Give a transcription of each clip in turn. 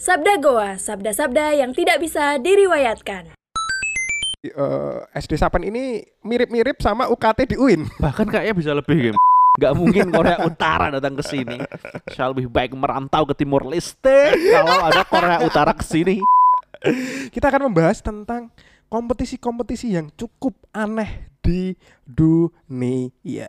Sabda Goa, sabda-sabda yang tidak bisa diriwayatkan. Eh, SD Sapan ini mirip-mirip sama UKT di UIN. Bahkan kayaknya bisa lebih game. Gak mungkin Korea Utara datang ke sini. Saya lebih baik merantau ke Timur Leste kalau ada Korea Utara ke sini. Kita akan membahas tentang kompetisi-kompetisi yang cukup aneh di dunia.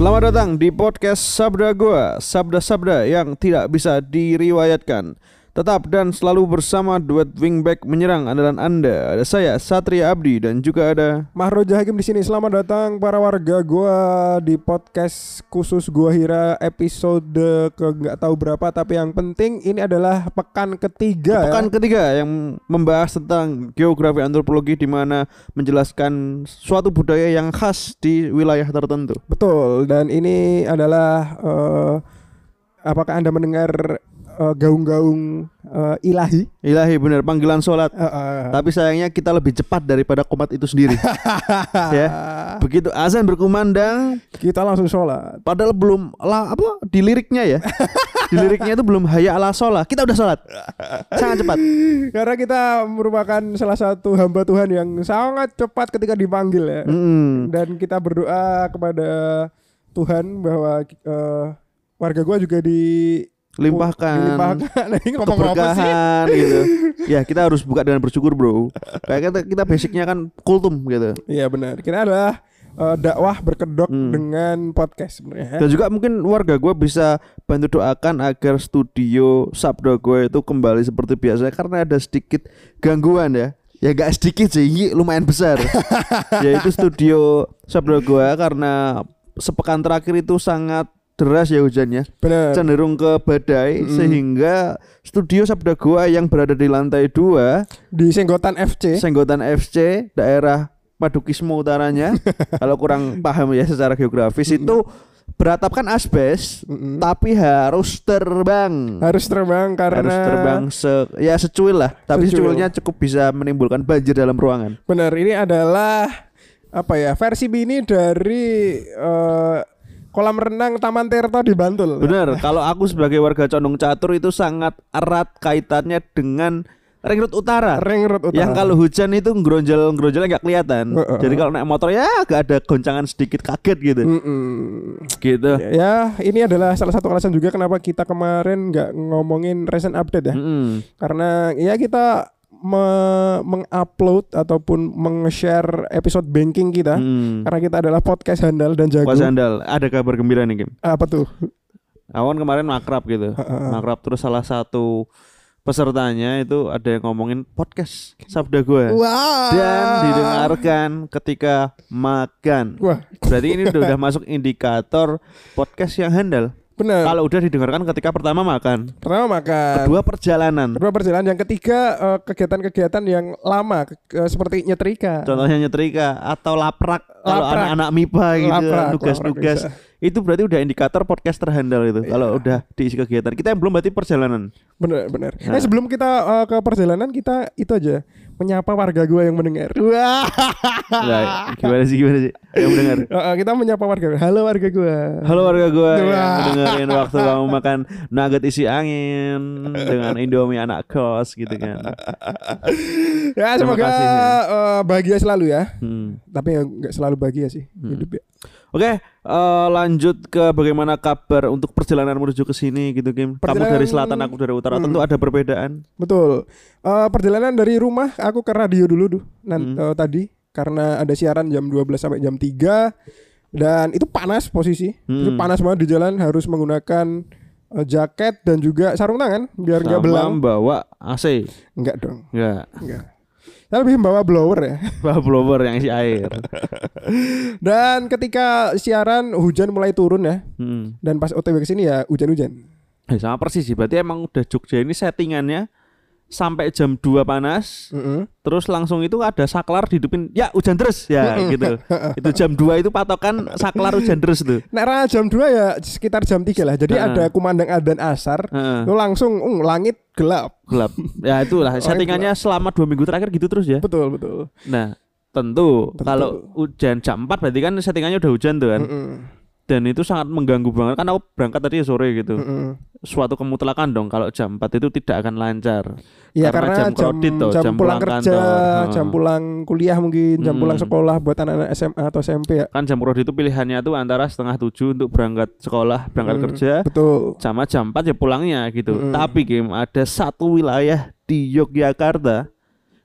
Selamat datang di podcast Sabda Gua, sabda-sabda yang tidak bisa diriwayatkan. Tetap dan selalu bersama duet wingback menyerang andalan Anda. Ada saya Satria Abdi dan juga ada Mahroja Hakim di sini. Selamat datang para warga gua di podcast khusus Gua Hira episode ke nggak tahu berapa tapi yang penting ini adalah pekan ketiga. ya. pekan ketiga yang membahas tentang geografi antropologi di mana menjelaskan suatu budaya yang khas di wilayah tertentu. Betul dan ini adalah eh, apakah Anda mendengar eh, gaung-gaung eh, ilahi? Ilahi benar panggilan sholat. Eh, eh. Tapi sayangnya kita lebih cepat daripada komat itu sendiri. ya. Begitu azan berkumandang, Kita langsung sholat. padahal belum lah apa di liriknya ya. di liriknya itu belum haya ala sholat. Kita udah sholat. Sangat cepat. Karena kita merupakan salah satu hamba Tuhan yang sangat cepat ketika dipanggil ya. Mm. Dan kita berdoa kepada Tuhan bahwa eh, warga gua juga di Limpahkan sih? keberkahan gitu. Ya kita harus buka dengan bersyukur bro. Kayak kita, kita basicnya kan kultum gitu. Iya benar. Kita adalah eh, dakwah berkedok Hmm. dengan podcast sebenarnya. Dan juga mungkin warga gue bisa bantu doakan agar studio Sabda gue itu kembali seperti biasa karena ada sedikit gangguan ya. Ya gak sedikit sih, lumayan besar. Yaitu studio Sabda gue karena sepekan terakhir itu sangat deras ya hujannya. Benar. Cenderung ke badai Mm. sehingga studio Sabda Goa yang berada di lantai dua Di Senggotan FC. Senggotan FC daerah Padukismo utaranya kalau kurang paham ya secara geografis itu beratapkan asbes Mm-mm. tapi harus terbang Harus terbang karena harus terbang se ya secuil lah tapi Secuil. secuilnya cukup bisa menimbulkan banjir dalam ruangan Benar, ini adalah apa ya? Versi bini dari eh, kolam renang Taman Tirto di Bantul. benar kalau aku sebagai warga Condong Catur itu sangat erat kaitannya dengan Ring Road Utara Ring Road Utara. yang kalau hujan itu ngeronjol ngeronjolnya nggak kelihatan Heeh. jadi kalau naik motor ya gak ada goncangan sedikit kaget gitu Mm-mm. gitu Ya, ini adalah salah satu alasan juga kenapa kita kemarin nggak ngomongin recent update ya. Mm-mm. Karena ya kita me- mengupload ataupun meng-share episode banking kita. Mm. Karena kita adalah podcast handal dan jago. Mas Andal, ada kabar gembira nih Kim. Apa tuh? Awan kemarin makrab gitu, Heeh. makrab terus salah satu pesertanya itu ada yang ngomongin podcast Sabda gue Wah. dan didengarkan ketika makan. Wah, Berarti ini udah, udah masuk indikator podcast yang handal. Benar. Kalau udah didengarkan ketika pertama makan, Pertama makan. kedua perjalanan. Kedua perjalanan, yang ketiga eh, kegiatan-kegiatan yang lama ke- seperti nyetrika. Contohnya nyetrika atau laprak kalau Laprak. anak-anak MIPA gitu, tugas-tugas. Itu berarti udah indikator podcast terhandal itu. Iya. Kalau udah diisi kegiatan. Kita yang belum berarti perjalanan. Bener bener. Nah. Eh sebelum kita eh, ke perjalanan kita itu aja menyapa warga gua yang mendengar. Wah. Nah, gimana sih gimana sih? Yang mendengar. Kita menyapa warga. Halo warga gua. Halo warga gue yang mendengarin waktu kamu makan nugget isi angin dengan Indomie anak kos gitu kan. Ya Terima semoga kasih, ya. eh, bahagia selalu ya. Hmm. Tapi ya nggak selalu bahagia sih hidup ya. Oke, eh, lanjut ke bagaimana kabar untuk perjalanan menuju ke sini gitu Kim. Kamu Perjalanan- dari selatan, aku dari utara. Hmm. Tentu ada perbedaan. Betul. Eh, perjalanan dari rumah aku ke radio dulu tuh nan- Hmm. eh, tadi karena ada siaran jam 12 sampai jam 3 dan itu panas posisi. Hmm. panas banget di jalan harus menggunakan eh, jaket dan juga sarung tangan biar nggak belang. bawa AC. Enggak dong. Enggak. Enggak. Saya lebih membawa blower ya. Bawa blower yang isi air. Dan ketika siaran hujan mulai turun ya. Hmm. Dan pas OTW ke sini ya hujan-hujan. Eh, sama persis sih. Berarti emang udah Jogja ini settingannya sampai jam 2 panas. Mm-mm. Terus langsung itu ada saklar dihidupin ya hujan terus ya gitu. itu jam 2 itu patokan saklar hujan terus tuh. Nah, jam 2 ya sekitar jam 3 lah. Jadi Heeh. ada kumandang adzan asar. Heeh. Lu langsung uh, langit gelap. gelap. Ya itulah settingannya selama dua minggu terakhir gitu terus ya. Betul, betul. Nah Tentu, Tentu. kalau hujan jam 4 berarti kan settingannya udah hujan tuh kan. Mm-mm. Dan itu sangat mengganggu banget kan aku berangkat tadi sore gitu. Mm-mm. Suatu kemutlakan dong kalau jam 4 itu tidak akan lancar. Iya Karena karena jam jam, toh, jam jam pulang pulang kerja, kantor. jam pulang kuliah mungkin, jam pulang Hmm. sekolah buat anak-anak SMA atau SMP ya. Kan jam prodi itu pilihannya tuh antara setengah tujuh untuk berangkat sekolah, berangkat Hmm, kerja, Betul. sama jam 4 ya pulangnya gitu. Mm-mm. Tapi game ada satu wilayah di Yogyakarta.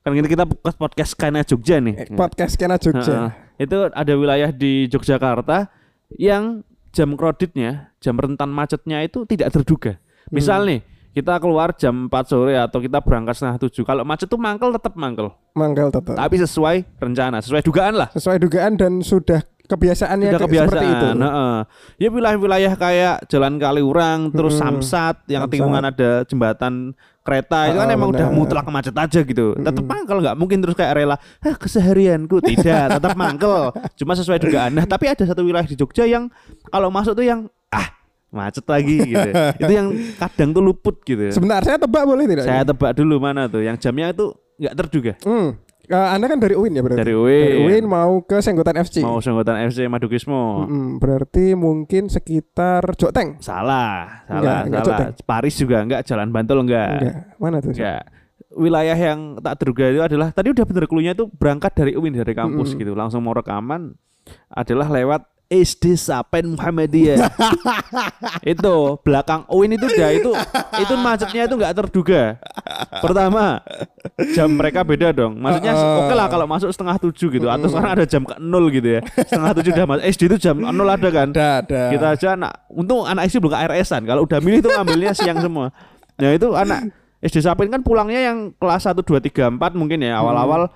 Kan ini kita podcast podcast Kena Jogja nih. Eh, Podcast Kena. Jogja. itu ada wilayah di Yogyakarta yang jam kreditnya, jam rentan macetnya itu tidak terduga. Misal Hmm. nih, kita keluar jam 4 sore atau kita berangkat setengah tujuh. Kalau macet tuh mangkel tetap mangkel. Manggal tetap. Tapi sesuai rencana, sesuai dugaan lah. Sesuai dugaan dan sudah kebiasaannya Udah kayak kebiasaan. seperti itu. Heeh. Ya wilayah-wilayah kayak Jalan Kaliurang, terus Mm-mm. Samsat, yang tikungan ada jembatan kereta itu kan emang udah benar. mutlak macet aja gitu. Tetap Mm-mm. mangkel nggak mungkin terus kayak rela, ah keseharianku tidak, tetap mangkel. Cuma sesuai dugaan. Nah tapi ada satu wilayah di Jogja yang kalau masuk tuh yang ah macet lagi gitu. itu yang kadang tuh luput gitu. Sebentar, saya tebak boleh tidak? Saya tebak dulu mana tuh, yang jamnya itu nggak terduga. Hmm. Eh, anda kan dari UIN ya berarti? Dari UIN. Dari UIN mau ke Senggotan FC. Mau senggotan FC Madukismo. Mm-mm, berarti mungkin sekitar Jokteng. Salah, Enggak, salah, enggak, salah. Coteng. Paris juga enggak, Jalan Bantul enggak. Enggak. Mana tuh? Enggak. Wilayah yang tak terduga itu adalah tadi udah bener clue-nya itu berangkat dari UIN dari kampus Mm-mm. gitu, langsung mau rekaman adalah lewat SD Sapen Muhammadiyah. itu belakang UIN itu udah itu itu macetnya itu enggak terduga. Pertama, jam mereka beda dong. Maksudnya oke lah kalau masuk setengah tujuh gitu, atau sekarang ada jam ke nol gitu ya. Setengah tujuh udah masuk. SD itu jam nol ada kan? Ada, ada. kita aja anak untung anak SD belum ke RS-an kalau udah milih tuh ngambilnya siang semua nah itu anak SD Sapin kan pulangnya yang kelas 1 2 3 4 mungkin ya awal-awal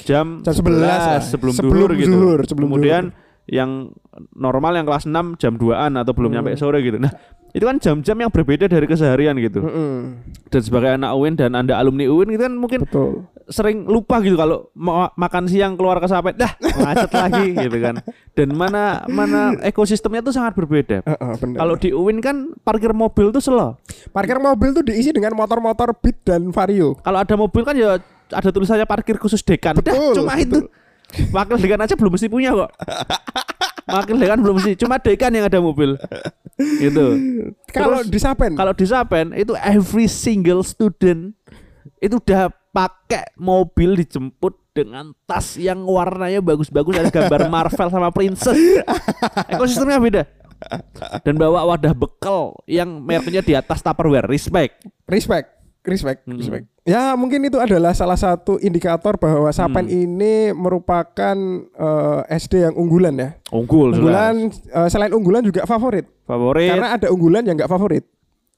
jam, Jam 11 lah. sebelum, Sebelum duhur gitu sebelum kemudian yang normal yang kelas 6 jam 2an atau belum Hmm. nyampe sore gitu nah itu kan jam-jam yang berbeda dari keseharian gitu Mm-mm, dan sebagai anak UIN dan anda alumni UIN itu kan mungkin betul. sering lupa gitu kalau mau makan siang keluar ke Sapet dah macet lagi gitu kan dan mana mana ekosistemnya tuh sangat berbeda Heeh, benar. kalau di UIN kan parkir mobil tuh slow. parkir mobil tuh diisi dengan motor-motor Beat dan Vario. Kalau ada mobil kan ya ada tulisannya parkir khusus dekan. Dah, Betul, cuma itu. Wakil dekan aja belum mesti punya kok. Wakil dekan belum mesti, cuma dekan yang ada mobil. Gitu. Kalau Terus, di Sapen, Kalau di Sapen itu every single student itu udah pakai mobil dijemput dengan tas yang warnanya bagus-bagus ada gambar Marvel sama Princess. Ekosistemnya beda. Dan bawa wadah bekal yang mereknya di atas Tupperware, respect. respect, respect, Hmm. respect. Ya mungkin itu adalah salah satu indikator bahwa Sapen Hmm. ini merupakan eh, SD yang unggulan ya. Unggul, jelas. Unggulan eh, selain unggulan juga favorit. favorit. Karena ada unggulan yang nggak favorit.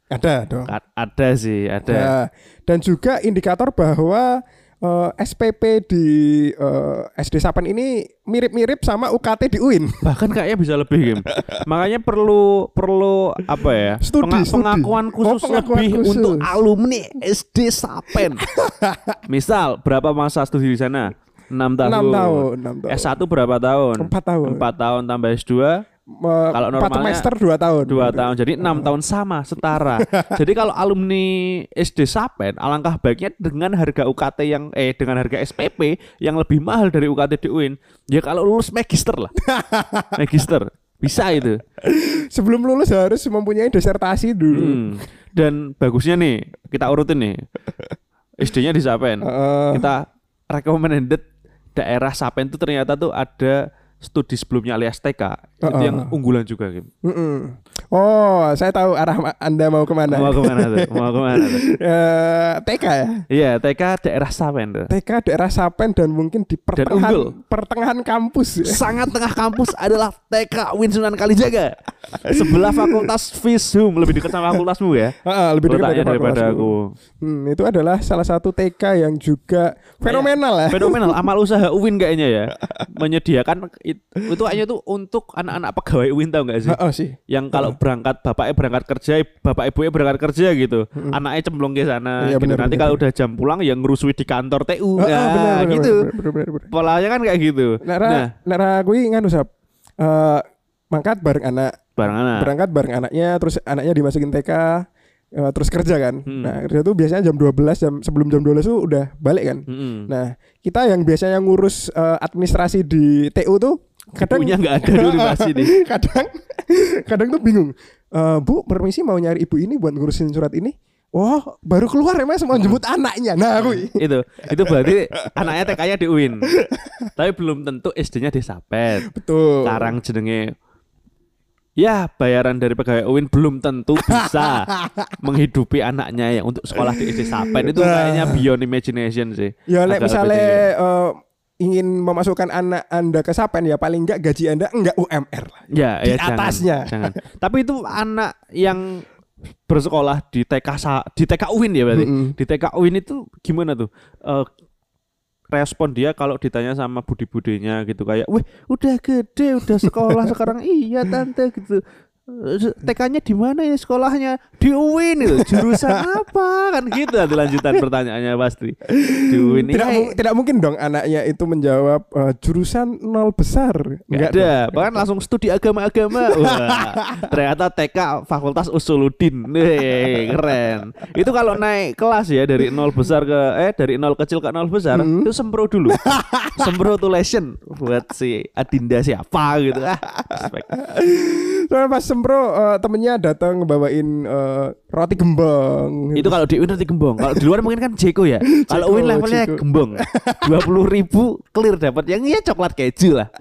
Ada dong. A- ada sih, ada. Ya. Dan juga indikator bahwa eh, SPP di eh, SD Sapen ini mirip-mirip sama UKT di UIN. Bahkan kayaknya bisa lebih, Kim. Makanya perlu perlu apa ya? Studi, studi. pengakuan Oh, khusus pengakuan lebih khusus. untuk alumni SD Sapen. Misal berapa masa studi di sana? 6 tahun. 6 tahun, 6 tahun. S1 berapa tahun? 4 tahun. 4 tahun tambah S2 Me- Kalau semester 2 tahun. 2 tahun. Jadi 6 tahun sama setara. Jadi kalau alumni SD Sapen alangkah baiknya dengan harga UKT yang eh dengan harga SPP yang lebih mahal dari UKT di UIN. Ya kalau lulus magister lah. magister. Bisa itu. Sebelum lulus harus mempunyai disertasi dulu. Hmm. Dan bagusnya nih, kita urutin nih. SD-nya di Sapen. Heeh. Kita recommended daerah Sapen itu ternyata tuh ada studi sebelumnya alias TK. Itu Heeh. yang unggulan juga, Kim. Mm-mm. Oh, saya tahu arah Anda mau ke mana. Mau ke mana tuh? Mau ke mana tuh? Eh, TK ya. Iya, TK daerah Sapen tuh. TK daerah Sapen dan mungkin di pertengahan pertengahan kampus. ya. Sangat tengah kampus adalah TK Win Sunan Kalijaga. Sebelah Fakultas Visum, lebih dekat sama fakultasmu ya. Heeh, lebih dekat dari daripada aku. Hmm, itu adalah salah satu TK yang juga fenomenal ya. Fenomenal amal usaha UIN kayaknya ya. Menyediakan it- itu kayaknya tuh untuk anak-anak pegawai UIN tahu nggak sih? Heeh sih. Yang kalau berangkat bapaknya berangkat kerja, bapak ibunya berangkat kerja gitu. Anaknya cemplung ke sana. Iya, gitu. benar, Nanti kalau udah jam pulang ya ngerusui di kantor TU. Heeh, Nah, benar, gitu. benar, benar, benar. Polanya kan kayak gitu. Nara, Nah, nara gue nganu sap. Eh, mangkat bareng anak, barang anak. berangkat bareng anaknya, terus anaknya dimasukin TK. Eh, terus kerja kan. Hmm. Nah, kerja tuh biasanya jam 12 jam sebelum jam 12 tuh udah balik kan. Mm-mm. Nah, kita yang biasanya ngurus eh, administrasi di TU tuh kadang Punya nggak ada dulu pasti nih. kadang kadang tuh bingung. Eh, Bu, permisi mau nyari ibu ini buat ngurusin surat ini. Oh, baru keluar ya Mas mau jemput anaknya. Nah, aku itu itu berarti anaknya TK-nya di UIN tapi belum tentu SD-nya di Sapet betul. sekarang jenenge ya bayaran dari pegawai UIN belum tentu bisa menghidupi anaknya yang untuk sekolah di SD Sapet itu Nah. kayaknya beyond imagination sih Ya Agak misalnya eh, ingin memasukkan anak Anda ke Sapen ya paling enggak gaji Anda enggak UMR lah. ya, di ya jangan, atasnya. jangan. tapi itu anak yang bersekolah di TK di TK UIN ya berarti Mm-mm. di TK UIN itu gimana tuh Eh, respon dia kalau ditanya sama budi-budinya gitu kayak, wih udah gede, udah sekolah sekarang, iya tante gitu. Eh, TK-nya di mana ya sekolahnya? Di UIN itu. Jurusan apa? Kan gitu ada lanjutan pertanyaannya pasti. Di UIN. Tidak, mu- tidak mungkin dong anaknya itu menjawab eh, jurusan nol besar. Nggak dong. ada, bahkan langsung studi agama-agama. Ternyata TK Fakultas Usuluddin. Wih, keren. Itu kalau naik kelas ya dari nol besar ke eh dari nol kecil ke nol besar Hmm. itu sempro dulu. sempro tuh lesson buat si Adinda siapa gitu. Ah, respect. Soalnya pas sempro eh, temennya datang bawain eh, roti gembong. itu kalau di UIN nanti gembong. Kalau di luar mungkin kan Jeko ya. Kalau UIN levelnya Jeko. gembong. Dua puluh ribu clear dapat yang iya coklat keju lah.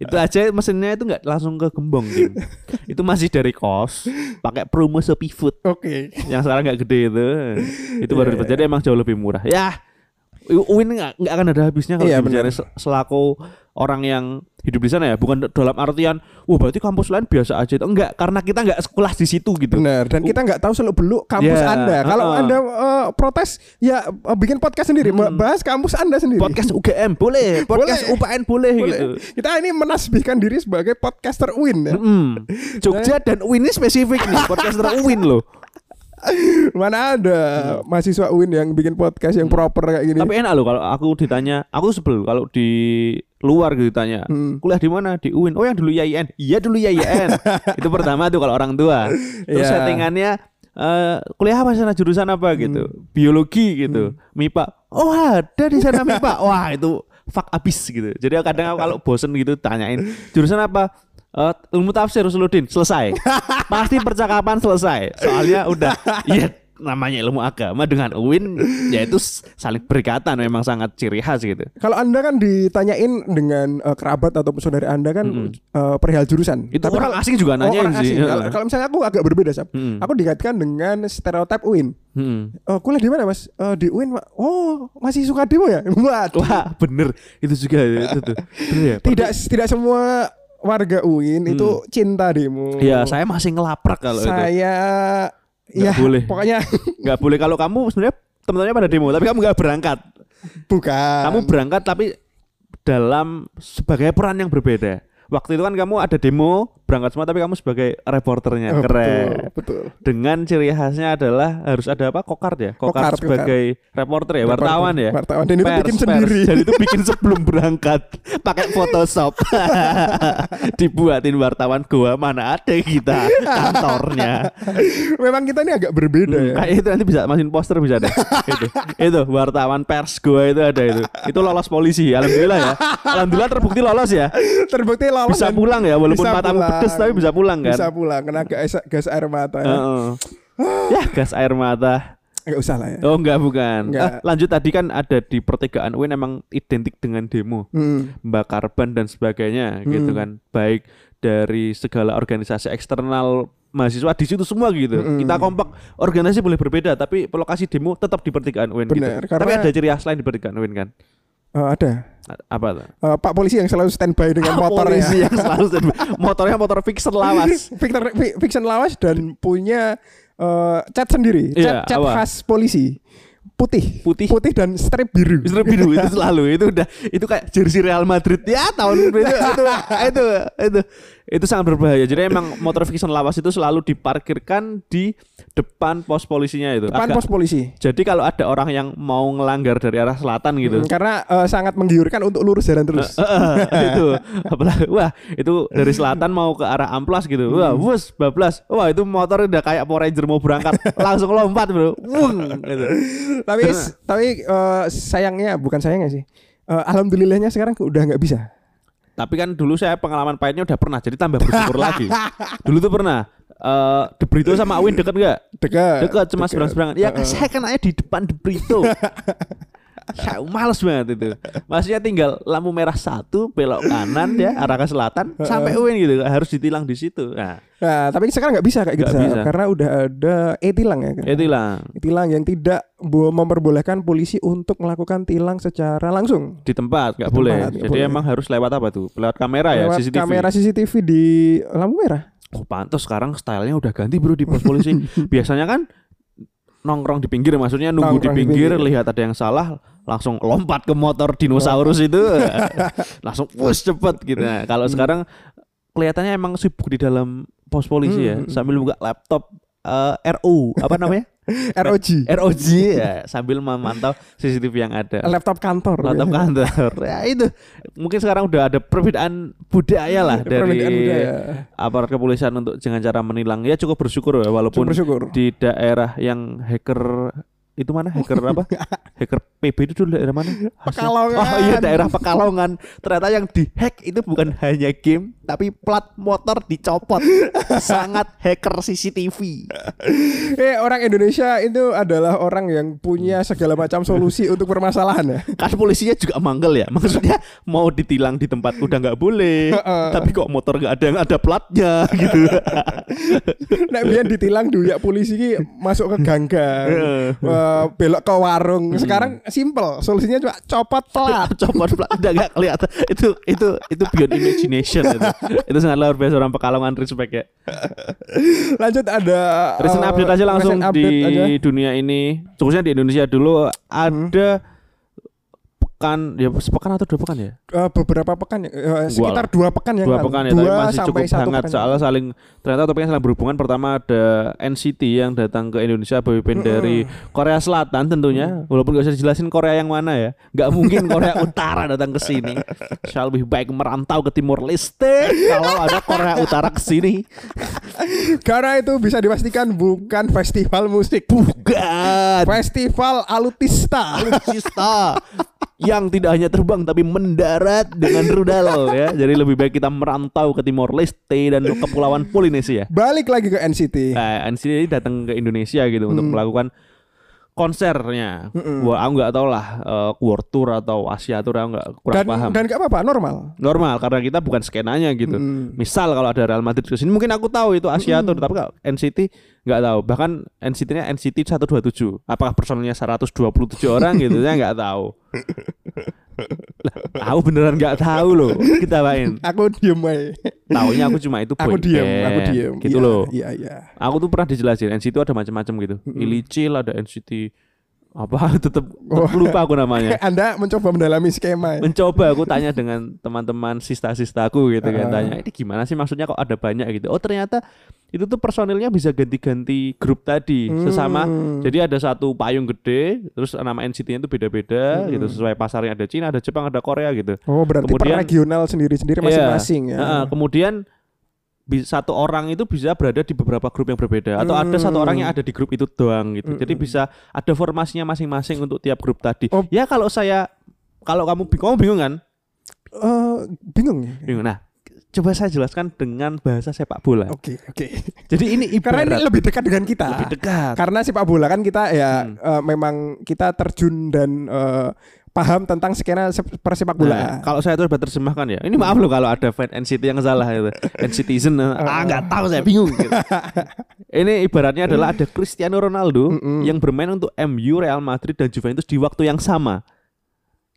itu aja mesinnya itu nggak langsung ke gembong Dim. itu masih dari kos pakai promo Shopee Food Oke. yang sekarang nggak gede itu itu baru Iya, dapat jadi emang jauh lebih murah ya UIN nggak akan ada habisnya kalau Iya, benar. sel- selaku orang yang hidup di sana ya bukan dalam artian wah berarti kampus lain biasa aja itu enggak karena kita nggak sekolah di situ gitu Benar. Dan kita nggak tahu seluk beluk kampus Ya, Anda. Kalau uh-uh. Anda eh, protes ya eh, bikin podcast sendiri, Hmm. bahas kampus Anda sendiri. podcast UGM boleh podcast Boleh. UPN boleh, Boleh. gitu Kita ini menasbihkan diri sebagai podcaster UIN ya. Mm. Jogja dan UIN ini spesifik nih podcaster UIN loh Mana ada mahasiswa UIN yang bikin podcast yang proper kayak gini. Hmm. Tapi enak loh kalau aku ditanya, aku sebel kalau di luar gitu ditanya, Hmm. kuliah di mana? Di UIN. Oh yang dulu IAIN. Iya dulu IAIN. Itu pertama tuh kalau orang tua. Terus Iya. settingannya eh, kuliah apa sana jurusan apa gitu, biologi gitu, MIPA. Oh ada di sana MIPA. Wah itu fuck abis gitu. Jadi kadang aku kalau bosen gitu tanyain jurusan apa? Eh, ilmu tafsir Usuluddin selesai. Pasti percakapan selesai. Soalnya udah iya namanya ilmu agama dengan UIN ya itu s- saling berkaitan memang sangat ciri khas gitu. Kalau Anda kan ditanyain dengan eh, kerabat atau saudara Anda kan Mm-mm. eh, perihal jurusan. Itu Tapi orang kalau- asing juga Oh, orang sih. asing. Kalau, kalau misalnya aku agak berbeda, Sab. Mm. Aku dikaitkan dengan stereotip UIN. Hmm. Eh, kuliah di mana, Mas? Eh, di UIN, Pak. Oh, masih suka demo ya? Waduh. Wah bener itu juga itu tuh. Bener ya. Tidak tidak semua warga UIN itu cinta demo. Ya saya masih ngelaprak kalau itu. saya ya boleh. pokoknya Nggak boleh kalau kamu sebenarnya teman-temannya pada demo tapi kamu nggak berangkat. bukan. Kamu berangkat tapi dalam sebagai peran yang berbeda. Waktu itu kan kamu ada demo berangkat semua tapi kamu sebagai reporternya Oh, keren. Betul, betul. Dengan ciri khasnya adalah harus ada apa kokard ya kokard, Kokard, sebagai reporter ya wartawan ya. Wartawan dan itu Pers, bikin pers. sendiri. Dan itu bikin sebelum berangkat pakai Photoshop. Dibuatin wartawan gua mana ada kita kantornya. Memang kita ini agak berbeda ya. Kayak itu nanti bisa masukin poster bisa deh. itu. Itu wartawan pers gua itu ada itu. Itu lolos polisi. Alhamdulillah ya. Alhamdulillah terbukti lolos ya. Terbukti lolos Bisa pulang ya walaupun bisa matamu pulang. pedes tapi bisa pulang kan. Bisa pulang kena gas, gas air mata ya. Heeh. ya gas air mata. Enggak usah lah ya. Oh enggak bukan. Enggak. Ah, lanjut tadi kan ada di pertigaan UIN emang identik dengan demo. Hmm. membakar ban dan sebagainya gitu Hmm. kan baik dari segala organisasi eksternal mahasiswa di situ semua gitu Mm-mm. kita kompak organisasi boleh berbeda tapi lokasi demo tetap di pertigaan UIN gitu tapi ada ciri khas lain di pertigaan UIN kan Eh, ada apa tuh Eh, Pak polisi yang selalu standby dengan motornya. polisi yang selalu motornya motor fixer lawas Victor fi- Fiction lawas dan punya eh, chat sendiri, Iya, chat, chat apa? khas polisi. putih. Putih. Putih dan strip biru. Strip biru itu selalu itu udah itu kayak jersey Real Madrid ya tahun itu itu itu itu itu sangat berbahaya. Jadi emang motor fiction lawas itu selalu diparkirkan di depan pos polisinya itu. Depan Agak- pos polisi. Jadi kalau ada orang yang mau ngelanggar dari arah selatan gitu. Mm, Karena eh, sangat menggiurkan untuk lurus jalan terus. Eh, itu apalagi wah itu dari selatan mau ke arah amplas gitu wah bus bablas wah itu motor udah kayak Power Ranger mau berangkat langsung lompat bro Wung, gitu. tapi tapi eh, sayangnya bukan sayangnya sih. Eh, alhamdulillahnya sekarang udah nggak bisa. Tapi kan dulu saya pengalaman pahitnya udah pernah jadi tambah bersyukur lagi. Dulu tuh pernah eh De Brito sama Awin deket nggak? Dekat. deket cuma seberang-seberangan. Ya Heeh. saya kan aja di depan De Brito saya males banget itu maksudnya tinggal lampu merah satu belok kanan ya arah ke selatan sampai Uin gitu harus ditilang di situ nah Nah, tapi sekarang nggak bisa kayak gitu Nggak Sal. bisa. karena udah ada e-tilang ya. kan? ya tilang yang tidak bo- memperbolehkan polisi untuk melakukan tilang secara langsung. di tempat nggak boleh jadi boleh. emang harus lewat apa tuh lewat kamera ya Lewat CCTV kamera CCTV di lampu merah. oh pantas sekarang stylenya udah ganti bro di pos polisi biasanya kan nongkrong di pinggir maksudnya nunggu di Nongkrong di pinggir, pinggir. lihat ada yang salah langsung lompat ke motor dinosaurus itu langsung push cepet gitu nah, kalau Hmm. sekarang kelihatannya emang sibuk di dalam pos polisi ya Hmm. sambil buka laptop eh, RU apa namanya ROG. ROG ya sambil memantau CCTV yang ada Laptop kantor. Laptop kantor ya itu mungkin sekarang udah ada perbedaan budaya lah dari budaya. aparat kepolisian untuk dengan cara menilang ya cukup bersyukur ya walaupun Cukup bersyukur. di daerah yang hacker itu mana? Hacker apa? hacker PB itu dulu daerah mana? Pekalongan. oh iya daerah Pekalongan. Ternyata yang dihack itu bukan hanya game tapi plat motor dicopot. Sangat hacker CCTV Eh orang Indonesia itu adalah orang yang punya segala macam solusi untuk permasalahan ya. kan polisinya juga manggel ya. Maksudnya mau ditilang di tempat udah nggak boleh tapi kok motor nggak ada yang ada platnya gitu. Nek biyen ditilang duyak polisi ki masuk ke ganggang. Belok ke warung. Sekarang simple, solusinya cuma copot plat. copot plat udah nggak kelihatan itu itu itu beyond imagination itu itu sangat luar biasa orang Pekalongan respect ya Lanjut ada recent eh, update aja langsung di aja. dunia ini khususnya di Indonesia dulu ada pekan ya sepekan atau dua pekan ya? Eh, beberapa pekan ya, eh, sekitar dua pekan yang dua pekan ya dua tapi masih cukup hangat soalnya saling ternyata topiknya saling berhubungan. Pertama ada NCT yang datang ke Indonesia boyband dari Korea Selatan tentunya. Walaupun gak usah dijelasin Korea yang mana ya. Nggak mungkin Korea Utara datang ke sini. Saya lebih baik merantau ke Timur Leste? Kalau ada Korea Utara ke sini. Karena itu bisa dipastikan bukan festival musik. bukan. Festival alutista. alutsista yang tidak hanya terbang tapi mendarat dengan rudal ya. Jadi lebih baik kita merantau ke Timor Leste dan kepulauan Polinesia. Balik lagi ke NCT. Nah, NCT datang ke Indonesia gitu untuk melakukan konsernya. Wah, aku nggak tahu lah eh, World Tour atau Asia Tour aku nggak kurang Dan paham. dan gak apa-apa, normal. Normal karena kita bukan skenanya gitu. Mm. Misal kalau ada Real Madrid ke sini mungkin aku tahu itu Asia Tour tapi kalau NCT nggak tahu. Bahkan NCT-nya NCT 127. Apakah personelnya 127 orang gitu saya nggak tahu. Lah, aku beneran nggak tahu loh. Kita main. Aku diem aja. Taunya aku cuma itu Aku diem, band. aku diem. Gitu Iya, loh. Iya, iya. Aku tuh pernah dijelasin NCT itu ada macam-macam gitu. Ilicil ada NCT apa tetep, tetep lupa aku namanya. Anda mencoba mendalami skema ya? Mencoba aku tanya dengan teman-teman sista-sistaku gitu kan Ah. tanya ini gimana sih maksudnya kok ada banyak gitu. Oh ternyata itu tuh personilnya bisa ganti-ganti grup tadi sesama. Hmm. Jadi ada satu payung gede terus nama NCT-nya itu beda-beda Hmm. gitu sesuai pasarnya ada Cina, ada Jepang, ada Korea gitu. Oh, berarti per Kemudian- regional sendiri-sendiri masing-masing Iya. ya. Heeh, kemudian satu orang itu bisa berada di beberapa grup yang berbeda atau ada satu Hmm. orang yang ada di grup itu doang gitu. Jadi bisa ada formasinya masing-masing untuk tiap grup tadi. Oh. Ya kalau saya kalau kamu bingung, kamu bingung kan? Eh, bingung ya. Bingung. Nah, coba saya jelaskan dengan bahasa sepak bola. Oke, oke. Jadi ini Karena ini ibarat lebih dekat dengan kita. lebih dekat. Karena sepak bola kan kita ya Hmm. eh, memang kita terjun dan eh, paham tentang skena sep- persepak Nah, bola. kalau saya coba terjemahkan ya. Ini maaf loh kalau ada fan NCT yang salah itu. NCTzen ah nggak tahu saya bingung gitu. Ini ibaratnya adalah ada Cristiano Ronaldo Mm-mm. yang bermain untuk MU, Real Madrid dan Juventus di waktu yang sama.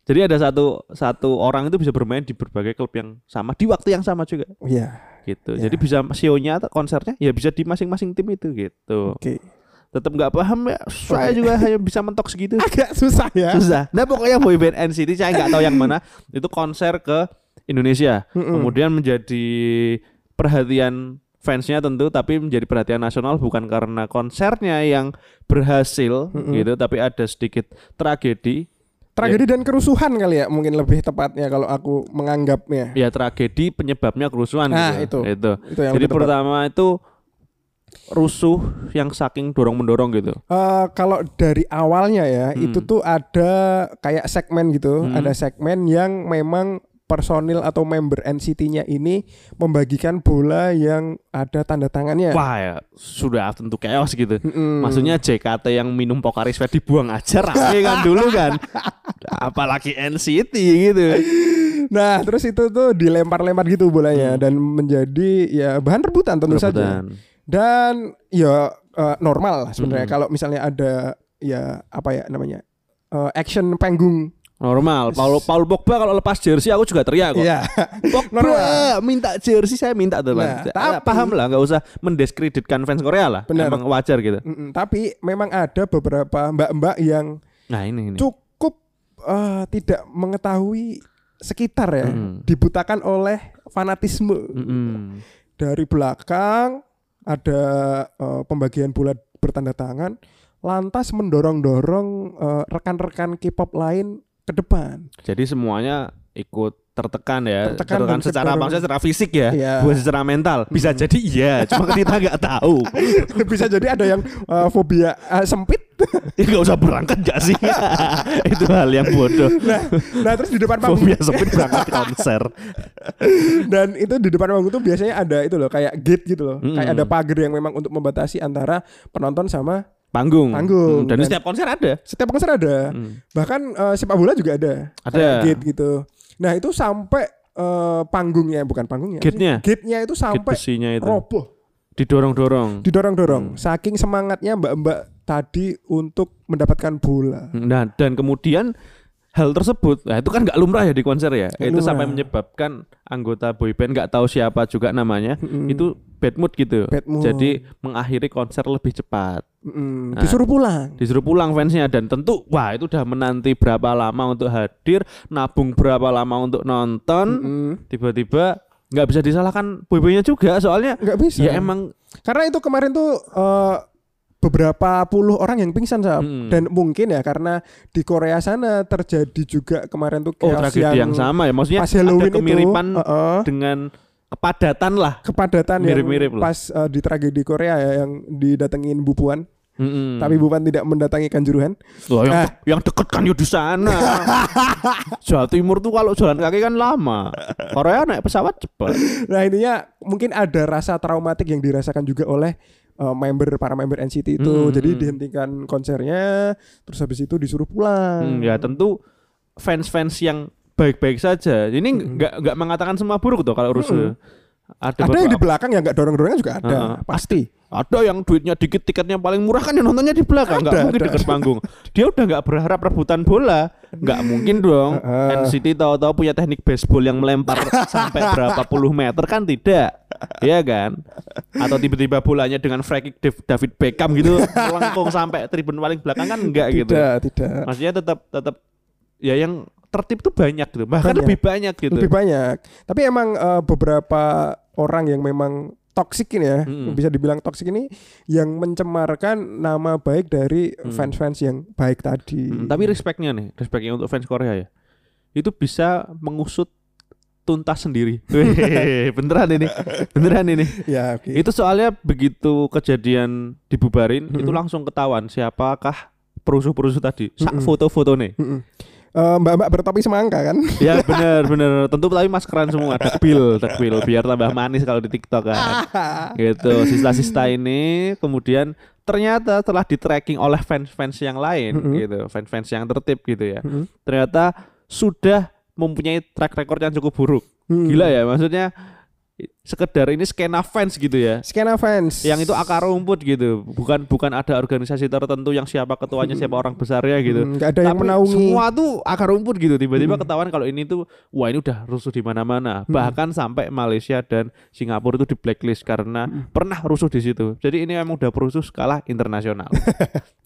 Jadi ada satu satu orang itu bisa bermain di berbagai klub yang sama di waktu yang sama juga Iya. gitu. Ya. Jadi bisa show-nya atau konsernya ya bisa di masing-masing tim itu gitu. Oke. Tetap nggak paham ya saya juga hanya bisa mentok segitu Agak susah ya. susah nah pokoknya boyband NCT saya nggak tahu yang mana itu konser ke Indonesia Mm-mm. kemudian menjadi perhatian fansnya tentu tapi menjadi perhatian nasional bukan karena konsernya yang berhasil Mm-mm. gitu tapi ada sedikit tragedi Tragedi dan kerusuhan kali ya mungkin lebih tepatnya kalau aku menganggapnya. ya tragedi penyebabnya kerusuhan Nah, gitu. itu. itu Itu yang jadi tepat. pertama itu rusuh yang saking dorong mendorong gitu Eh, kalau dari awalnya ya Hmm. itu tuh ada kayak segmen gitu, Hmm. ada segmen yang memang personil atau member NCT-nya ini membagikan bola yang ada tanda tangannya. wah ya sudah tentu chaos gitu Mm-mm. Maksudnya JKT yang minum Pocari Sweat dibuang aja rame kan dulu kan. Apalagi NCT gitu. Nah, terus itu tuh dilempar-lempar gitu bolanya dan menjadi ya bahan rebutan tentu saja. Hmm. Dan ya eh, normal lah sebenarnya Mm. kalau misalnya ada ya apa ya namanya? eh, action panggung. Normal. Paul Paul Pogba kalau lepas jersey aku juga teriak kok. Iya. Pogba Normal. minta jersey saya minta tuh Nah, Bang. tapi- paham lah nggak usah mendiskreditkan fans Korea lah. Benar. Emang wajar gitu. Mm-mm, tapi memang ada beberapa mbak-mbak yang Nah, ini ini. cukup eh, tidak mengetahui sekitar ya, Mm. dibutakan oleh fanatisme. Mm-mm. Dari belakang ada eh, pembagian bola bertanda tangan, lantas mendorong-dorong eh, rekan-rekan K-pop lain ke depan. Jadi semuanya ikut tertekan ya, Tertekan dan secara maksudnya secara fisik ya, Iya. bukan secara mental. Bisa jadi iya, cuma kita nggak tahu. Bisa jadi ada yang eh, fobia eh, sempit. Ya nggak usah berangkat gak sih? Itu hal yang bodoh. Nah, nah terus di depan panggung sempit berangkat konser. dan itu di depan panggung tuh biasanya ada itu loh kayak gate gitu loh. Mm-mm. Kayak ada pagar yang memang untuk membatasi antara penonton sama Panggung. Panggung. Hmm, Dan, Dan- setiap konser ada. setiap konser ada. Hmm. Bahkan eh, sepak bola juga ada. Ada. Kayak gate gitu. Nah, itu sampai eh, panggungnya bukan panggungnya. Gate-nya? Gate-nya itu Gate sampai besinya itu. roboh, Didorong-dorong. didorong-dorong. Saking semangatnya Mbak-mbak tadi untuk mendapatkan bola. Nah, dan kemudian hal tersebut, nah itu kan nggak lumrah ya di konser ya. Nggak itu lumrah. sampai menyebabkan anggota boyband nggak tahu siapa juga namanya, Mm-mm. itu bad mood gitu. Bad mood. Jadi mengakhiri konser lebih cepat. Mm-mm. Nah. Disuruh pulang. Disuruh pulang fansnya dan tentu wah itu udah menanti berapa lama untuk hadir, nabung berapa lama untuk nonton, Mm-mm. tiba-tiba nggak bisa disalahkan boybandnya juga soalnya Nggak bisa. ya emang Karena itu kemarin tuh eh, beberapa puluh orang yang pingsan Sab. Mm. dan mungkin ya karena di Korea sana terjadi juga kemarin tuh oh tragedi yang, sama ya maksudnya pas Halloween ada kemiripan itu uh-uh, dengan kepadatan lah. kepadatan Mirip-mirip yang pas uh, di tragedi Korea ya yang didatengin Bu Puan Mm-mm. tapi Bu Puan tidak mendatangi Kanjuruhan Loh, yang, Nah. yang deket kan ya di sana. Jawa Timur tuh kalau jalan kaki kan lama. Korea naik pesawat cepat. nah intinya mungkin ada rasa traumatik yang dirasakan juga oleh uh, member para member NCT itu. Hmm, jadi hmm. dihentikan konsernya terus habis itu disuruh pulang. Hmm, ya tentu fans-fans yang baik-baik saja. Ini nggak nggak mengatakan semua buruk tuh kalau rusuh. Ada, ada yang di belakang yang nggak dorong-dorongan juga ada Heeh. pasti. Ada yang duitnya dikit tiketnya paling murah kan yang nontonnya di belakang. Nggak mungkin dekat panggung. Dia udah nggak berharap rebutan bola. Nggak mungkin dong. Heeh. NCT tahu-tahu punya teknik baseball yang melempar sampai berapa puluh meter kan tidak Iya kan atau tiba-tiba bolanya dengan free kick Dav- David Beckham gitu melengkung sampai tribun paling belakang kan enggak gitu tidak tidak maksudnya tetap tetap ya yang tertib tuh banyak gitu bahkan Banyak. lebih banyak gitu lebih banyak. Tapi emang eh, beberapa orang yang memang toksik ini ya, Mm-mm. bisa dibilang toksik ini yang mencemarkan nama baik dari Mm. fans-fans yang baik tadi. Hmm, tapi respectnya nih, respectnya untuk fans Korea ya, itu bisa mengusut tuntas sendiri. Wih, beneran ini, beneran ini. ya oke. Itu soalnya begitu kejadian dibubarin, itu Mm-mm. langsung ketahuan siapakah perusuh-perusuh tadi. Sak Mm-mm. foto-foto nih. Mm-mm. Eh, Mbak-mbak bertopi semangka kan? Ya bener bener, tentu tapi maskeran semua, dekbil, dekbil, biar tambah manis kalau di TikTok kan. gitu sista-sista ini kemudian ternyata telah di tracking oleh fans-fans yang lain Mm-mm. gitu fans-fans yang tertib gitu ya Mm-mm. ternyata sudah mempunyai track record yang cukup buruk Mm. gila ya maksudnya sekedar ini skena fans gitu ya. Skena fans. Yang itu akar rumput gitu. Bukan bukan ada organisasi tertentu yang siapa ketuanya, siapa orang besarnya gitu. Hmm, ada yang Tapi menaungi. semua tuh akar rumput gitu. Tiba-tiba ketahuan kalau ini tuh wah ini udah rusuh di mana-mana. Bahkan sampai Malaysia dan Singapura itu di blacklist karena pernah rusuh di situ. Jadi ini memang udah perusuh skala internasional.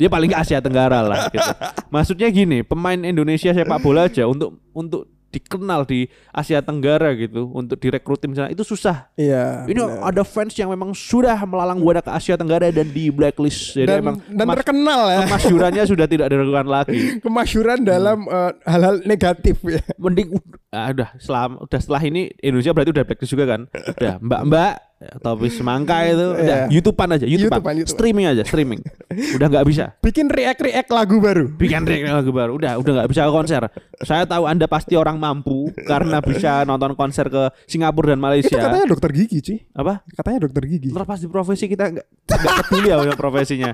Dia paling ke Asia Tenggara lah gitu. Maksudnya gini, pemain Indonesia sepak bola aja untuk untuk dikenal di Asia Tenggara gitu, untuk direkrut tim sana itu susah. Iya. Ini benar. ada fans yang memang sudah melalang buana ke Asia Tenggara dan di blacklist. Jadi dan, memang dan terkenal ya kemasyurannya sudah tidak diragukan lagi. kemasyuran Hmm. dalam eh, hal-hal negatif ya. Mending ah, udah setelah udah setelah ini Indonesia berarti udah blacklist juga kan. Udah Mbak-mbak atau semangka itu udah Iya. YouTubean aja, YouTubean. YouTubean, YouTubean. Streaming aja, streaming. udah nggak bisa. Bikin react-react lagu baru. Bikin react lagu baru. Udah udah nggak bisa konser. Saya tahu Anda pasti orang mampu karena bisa nonton konser ke Singapura dan Malaysia. Itu katanya dokter gigi, Ci. apa? Katanya dokter gigi. Terlepas di profesi kita nggak nggak peduli ya profesinya,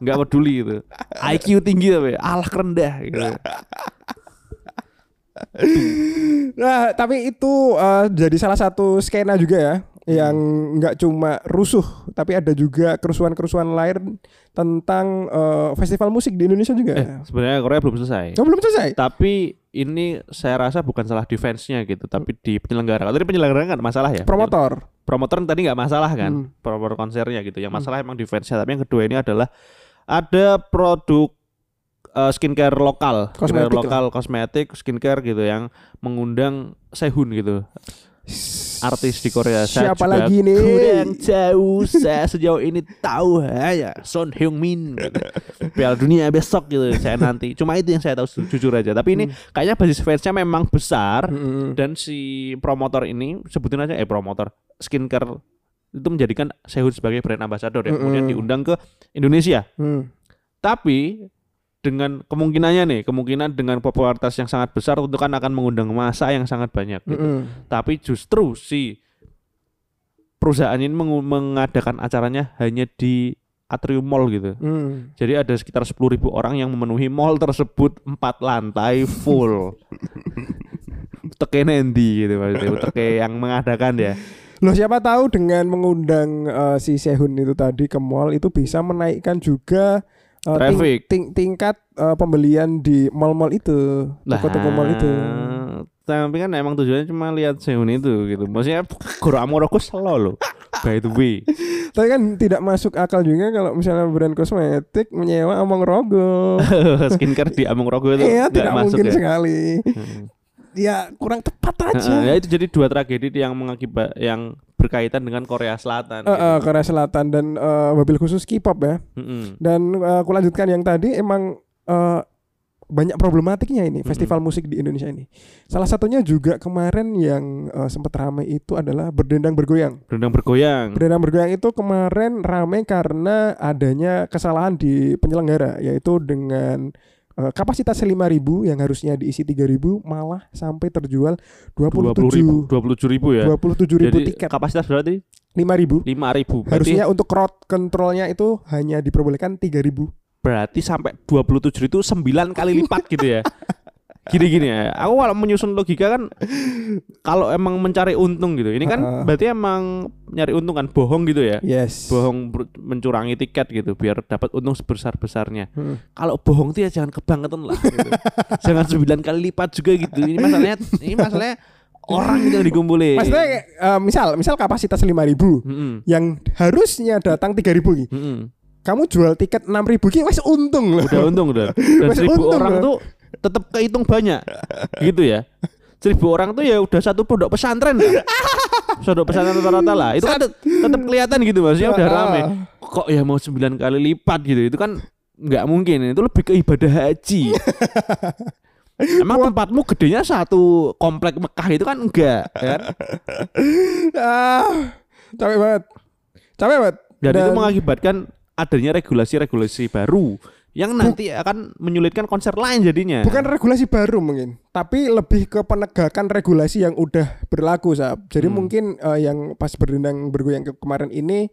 nggak peduli itu. IQ tinggi tapi alah rendah gitu. Nah, tapi itu eh, jadi salah satu skena juga ya yang nggak cuma rusuh, tapi ada juga kerusuhan-kerusuhan lain tentang eh, festival musik di Indonesia juga. Eh, sebenarnya Korea belum selesai. Oh, belum selesai. Tapi ini saya rasa bukan salah defense-nya gitu, tapi di penyelenggara. Kalau tadi penyelenggara kan masalah ya. Promotor. Promotor tadi nggak masalah kan, Hmm. promotor konsernya gitu. Yang masalah emang defense-nya. Tapi yang kedua ini adalah ada produk eh, skincare lokal, skincare Kosmetik lokal, kosmetik, skincare gitu yang mengundang Sehun gitu. Artis di Korea. Saya Siapa juga lagi nih? Kurang jauh. Saya sejauh ini tahu hanya Son Heung Min. Gitu. Piala Dunia besok gitu. Saya nanti. Cuma itu yang saya tahu ju- jujur aja. Tapi ini kayaknya basis fansnya memang besar Mm-mm. dan si promotor ini sebutin aja eh promotor skincare itu menjadikan Sehun sebagai brand ambassador ya. Kemudian Mm-mm. diundang ke Indonesia. Hmm. Tapi dengan kemungkinannya nih, kemungkinan dengan popularitas yang sangat besar tentu kan akan mengundang masa yang sangat banyak. gitu. Mm-mm. Tapi justru si perusahaan ini mengu- mengadakan acaranya hanya di atrium mall gitu. Hmm. Jadi ada sekitar 10.000 orang yang memenuhi mall tersebut empat lantai full. Teke Nendi gitu maksudnya, teke yang mengadakan ya. Loh siapa tahu dengan mengundang eh, si Sehun itu tadi ke mall itu bisa menaikkan juga ting- Traffic. ting- tingkat eh, pembelian di mall-mall itu, toko-toko mall itu. Tapi kan emang tujuannya cuma lihat Sehun itu gitu. Maksudnya Goro Amoroku selo loh. By the way. Tapi kan tidak masuk akal juga kalau misalnya brand kosmetik menyewa omong rogo. Skincare di Among Rogo itu Iya, tidak masuk mungkin ya. sekali. Hmm. Ya kurang tepat aja. Heeh, ya itu jadi dua tragedi yang mengakibat yang berkaitan dengan Korea Selatan. Eh, gitu. Korea Selatan dan eh, wabil khusus K-pop ya. Mm-mm. Dan eh, aku lanjutkan yang tadi emang eh, banyak problematiknya ini Mm-mm. festival musik di Indonesia ini. Salah satunya juga kemarin yang eh, sempat ramai itu adalah berdendang bergoyang. Berendang bergoyang. Berdendang bergoyang itu kemarin ramai karena adanya kesalahan di penyelenggara yaitu dengan kapasitas 5.000 yang harusnya diisi 3.000 malah sampai terjual 20 ribu, 27 27 ribu ya. 27 ribu Jadi tiket kapasitas berarti 5.000 5 ribu. Berarti, harusnya untuk crowd controlnya itu hanya diperbolehkan 3.000 berarti sampai 27 itu 9 kali lipat gitu ya. Gini-gini ya. Aku kalau menyusun logika kan kalau emang mencari untung gitu. Ini kan Heeh. berarti emang nyari untung kan bohong gitu ya. yes Bohong mencurangi tiket gitu biar dapat untung sebesar-besarnya. Hmm. Kalau bohong tuh ya jangan kebangetan lah gitu. jangan 9 kali lipat juga gitu. Ini masalahnya ini masalahnya orang gitu yang dikumpulin. maksudnya eh, misal misal kapasitas 5.000 Mm-mm. yang harusnya datang 3.000 ki Mm-mm. kamu jual tiket 6.000 ki wes untung loh Udah untung udah. Dan seribu orang loh. tuh tetap kehitung banyak. gitu ya. Seribu orang tuh ya udah satu pondok pesantren lah. Pondok pesantren rata-rata lah. Itu kan tet- tetap kelihatan gitu maksudnya udah Ah. rame. Kok ya mau sembilan kali lipat gitu. Itu kan nggak mungkin. Itu lebih ke ibadah haji. Emang tempatmu gedenya satu komplek Mekah itu kan enggak kan? ah capek banget capek banget Dan, itu mengakibatkan adanya regulasi-regulasi baru yang nanti akan menyulitkan konser lain jadinya. bukan regulasi baru mungkin tapi lebih ke penegakan regulasi yang udah berlaku sab jadi Hmm. mungkin eh, yang pas berdendang bergoyang ke kemarin ini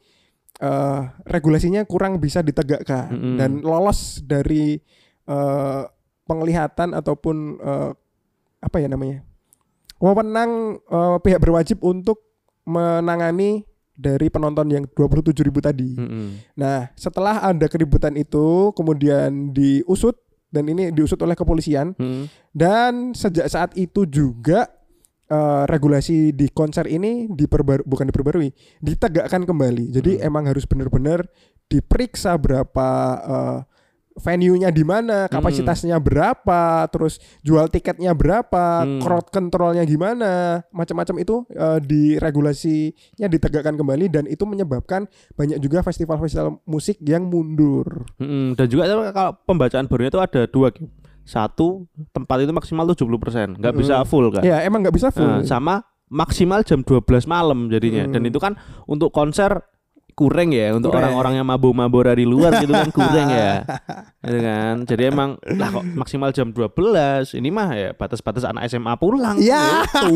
eh, regulasinya kurang bisa ditegakkan Mm-mm. dan lolos dari eh, penglihatan ataupun eh, apa ya namanya wewenang eh, pihak berwajib untuk menangani dari penonton yang 27 ribu tadi. Mm-mm. Nah, setelah ada keributan itu, kemudian diusut dan ini diusut oleh kepolisian Mm-mm. dan sejak saat itu juga eh, regulasi di konser ini diperbaru bukan diperbarui, ditegakkan kembali. Jadi Hmm. emang harus benar-benar diperiksa berapa eh, venue-nya di mana, kapasitasnya berapa, terus jual tiketnya berapa, Hmm. crowd controlnya gimana, macam-macam itu eh, di regulasinya ditegakkan kembali dan itu menyebabkan banyak juga festival-festival musik yang mundur. Mm-mm. Dan juga kalau pembacaan barunya itu ada dua. Satu tempat itu maksimal 70%, nggak bisa Mm. full kan. Ya, emang nggak bisa full. Nah, sama maksimal jam 12 malam jadinya. Dan Hmm. itu kan untuk konser kurang ya untuk orang-orang yang mabuk-mabuk di luar gitu kan kurang ya. Gitu kan. Jadi emang lah kok maksimal jam 12 ini mah ya batas-batas anak SMA pulang Ya. gitu.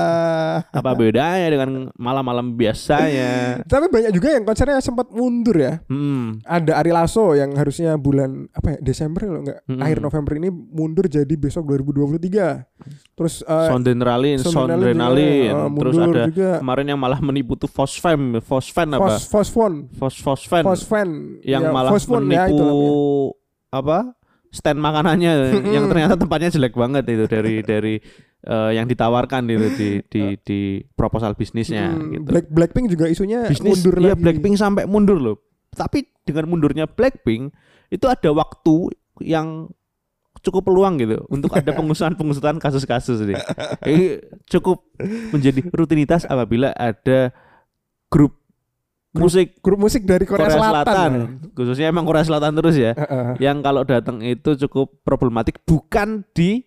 Apa bedanya dengan malam-malam biasanya? Tapi banyak juga yang konsernya sempat mundur ya. Hmm. Ada Ari Lasso yang harusnya bulan apa ya Desember loh nggak Mm-mm. akhir November ini mundur jadi besok 2023. Terus eh, Sondrenalin, Sondrenalin eh, Terus ada juga. kemarin yang malah menipu tuh Fosfem, Fosfen apa? Fos Fosfon, Fos Fosfen. Fosfen yang Ya, malah Fosfon ya, menipu itu namanya. apa stand makanannya yang ternyata tempatnya jelek banget itu dari dari eh, yang ditawarkan itu di di di proposal bisnisnya Hmm, gitu. Black Blackpink juga isunya Bisnis mundur iya lagi. Blackpink sampai mundur loh. Tapi dengan mundurnya Blackpink itu ada waktu yang cukup peluang gitu untuk ada pengusutan-pengusutan kasus-kasus nih. Ini cukup menjadi rutinitas apabila ada grup musik Grup musik dari Korea, Korea, Selatan. Selatan, khususnya emang Korea Selatan terus ya Heeh. yang kalau datang itu cukup problematik bukan di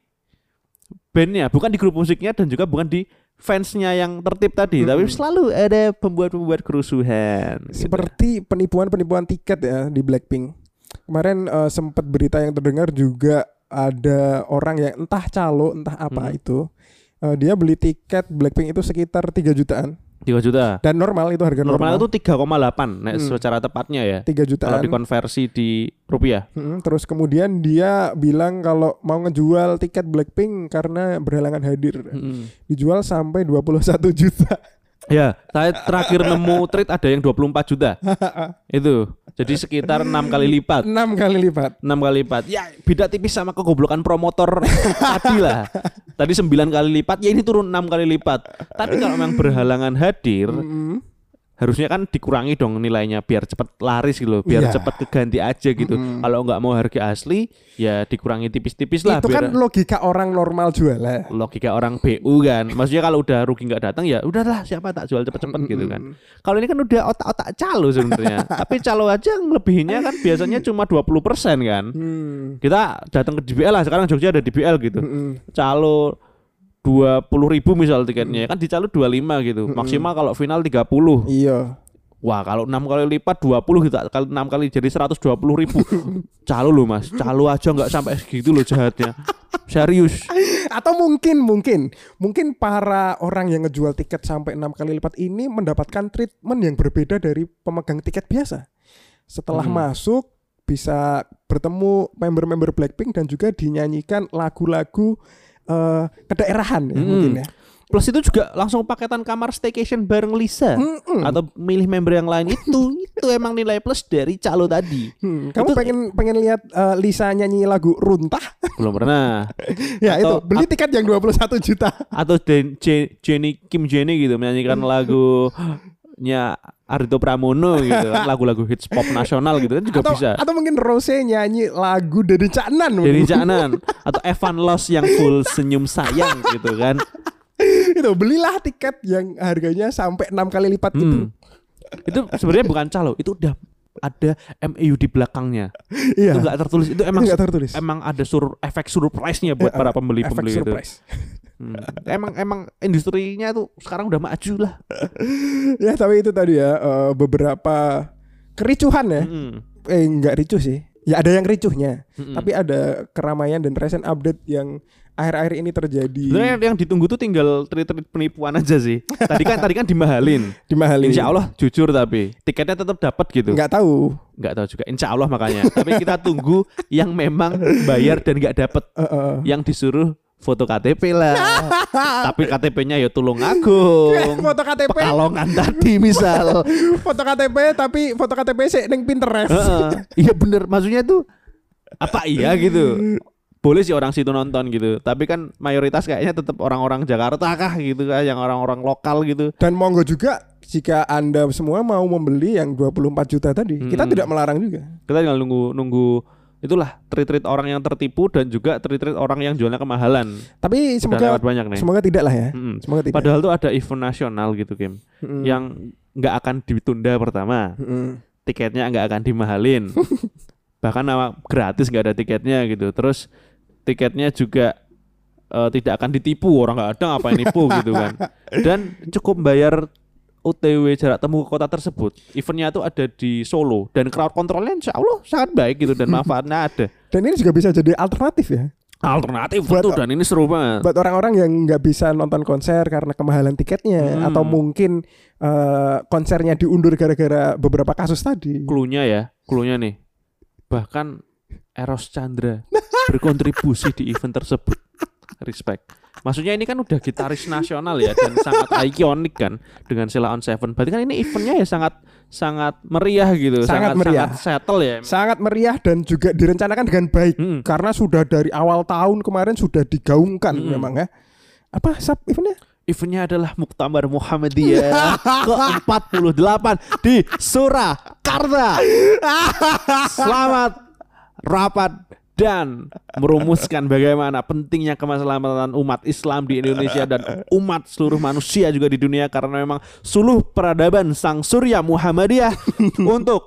bandnya bukan di grup musiknya dan juga bukan di fansnya yang tertib tadi tapi Mm-mm. selalu ada pembuat-pembuat kerusuhan gitu. Seperti penipuan-penipuan tiket ya di Blackpink. Kemarin eh, sempat berita yang terdengar juga ada orang yang entah calo entah apa Hmm. itu eh, dia beli tiket Blackpink itu sekitar 3 jutaan 3 juta dan normal itu harga normal normal, itu 3,8 nek Hmm. secara tepatnya ya 3 kalau jutaan. dikonversi di rupiah Mm, terus kemudian dia bilang kalau mau ngejual tiket Blackpink karena berhalangan hadir. Mm-mm. Dijual sampai 21 juta. Ya saya terakhir nemu tweet ada yang 24 juta. Itu. Jadi sekitar enam kali lipat. 6 kali lipat. enam kali lipat. Ya beda tipis sama kegoblokan promotor tadi lah. Tadi sembilan kali lipat ya ini turun enam kali lipat. Tapi kalau memang berhalangan hadir Mm-mm. Harusnya kan dikurangi dong nilainya biar cepat laris gitu loh biar Iya. cepat keganti aja gitu Mm-mm. kalau nggak mau harga asli ya dikurangi tipis-tipis lah Itu biar kan logika orang normal jualan. logika orang BU kan maksudnya kalau udah rugi nggak datang ya udahlah siapa tak jual cepet-cepet gitu kan kalau ini kan udah otak-otak calo sebenarnya tapi calo aja ngelebihinnya kan biasanya cuma 20% kan Hmm. kita datang ke DBL lah sekarang Jogja ada DBL gitu Mm-mm. calo dua puluh ribu misal tiketnya kan di calo 25 gitu. Maksimal kalau final 30 Iya. wah kalau enam kali lipat 20 gitu kali enam kali jadi 120 ribu. Calo loh mas. Calo aja nggak sampai segitu loh jahatnya. Serius. Atau mungkin mungkin mungkin para orang yang ngejual tiket sampai enam kali lipat ini mendapatkan treatment yang berbeda dari pemegang tiket biasa. Setelah Hmm. masuk bisa bertemu member-member Blackpink dan juga dinyanyikan lagu-lagu eh, kedaerahan ya Hmm. mungkin ya. plus itu juga langsung paketan kamar staycation bareng Lisa Mm-mm. atau milih member yang lain itu itu emang nilai plus dari calo tadi Hmm, kamu Itu- pengen pengen lihat eh, Lisa nyanyi lagu Runtah? belum pernah ya Atau- itu beli tiket yang 21 juta. atau Jenny Kim Jenny gitu menyanyikan lagunya Ardito Pramono gitu kan lagu-lagu hits pop nasional gitu kan juga atau bisa atau mungkin Rose nyanyi lagu dari Caknan. dari Janan atau Evan Los yang full senyum sayang gitu kan itu belilah tiket yang harganya sampai enam kali lipat itu. Hmm. itu sebenarnya bukan calo itu udah ada MAU di belakangnya Iya. itu nggak tertulis itu emang Itu nggak tertulis. emang ada sur efek surprise-nya buat Ya, para efek pembeli-pembeli itu surprise. Hmm. emang emang industrinya tuh sekarang udah maju lah ya tapi itu tadi ya eh, beberapa kericuhan ya. Mm-mm. Eh nggak ricuh sih. Ya ada yang ricuhnya, Mm-mm. tapi ada keramaian dan recent update yang akhir-akhir ini terjadi. Sebenarnya yang, ditunggu tuh tinggal treat-treat penipuan aja sih. Tadi kan tadi kan dimahalin. Dimahalin. Insya Allah jujur tapi tiketnya tetap dapat gitu. nggak tahu. Nggak tahu juga. Insya Allah makanya. tapi kita tunggu yang memang bayar dan nggak dapat. Eh, eh. Yang disuruh foto KTP lah. Tapi KTP-nya ya Tulung Agung. foto KTP Pekalongan tadi misal. foto KTP tapi foto KTP sih neng Pinterest. Iya bener maksudnya tuh apa iya gitu. Boleh sih orang situ nonton gitu, tapi kan mayoritas kayaknya tetap orang-orang Jakarta kah gitu kan, yang orang-orang lokal gitu. dan monggo juga jika anda semua mau membeli yang 24 juta tadi kita Hmm. tidak melarang juga Kita tinggal nunggu nunggu itulah treat-treat orang yang tertipu dan juga treat-treat orang yang jualnya kemahalan. tapi semoga lewat banyak nih. semoga tidak lah ya Mm-mm. semoga tidak Padahal tuh ada event nasional gitu, Kim, Mm-mm. yang nggak akan ditunda pertama. Mm-mm. tiketnya nggak akan dimahalin bahkan nama gratis nggak ada tiketnya gitu terus tiketnya juga eh, tidak akan ditipu orang nggak ada ngapain nipu gitu kan dan cukup bayar OTW jarak temu ke kota tersebut eventnya tuh ada di Solo. Dan crowd controlnya insya Allah sangat baik gitu dan manfaatnya ada. Dan ini juga bisa jadi alternatif ya. Alternatif Buat- betul dan ini seru banget. buat orang-orang yang nggak bisa nonton konser karena kemahalan tiketnya Hmm. atau mungkin eh, konsernya diundur gara-gara beberapa kasus tadi. Klunya ya klunya nih. Bahkan Eros Chandra berkontribusi di event tersebut. Respect maksudnya ini kan udah gitaris nasional ya dan sangat ikonik kan dengan Sheila on Seven. Berarti kan ini eventnya ya sangat sangat meriah gitu. Sangat meriah. sangat settle ya. Sangat meriah dan juga direncanakan dengan baik. Mm. karena sudah dari awal tahun kemarin sudah digaungkan Mm-mm. memang ya. Apa sub eventnya? Eventnya adalah Muktamar Muhammadiyah ke-48 di Surakarta. Selamat rapat dan merumuskan bagaimana pentingnya keselamatan umat Islam di Indonesia dan umat seluruh manusia juga di dunia karena memang suluh peradaban sang surya Muhammadiyah untuk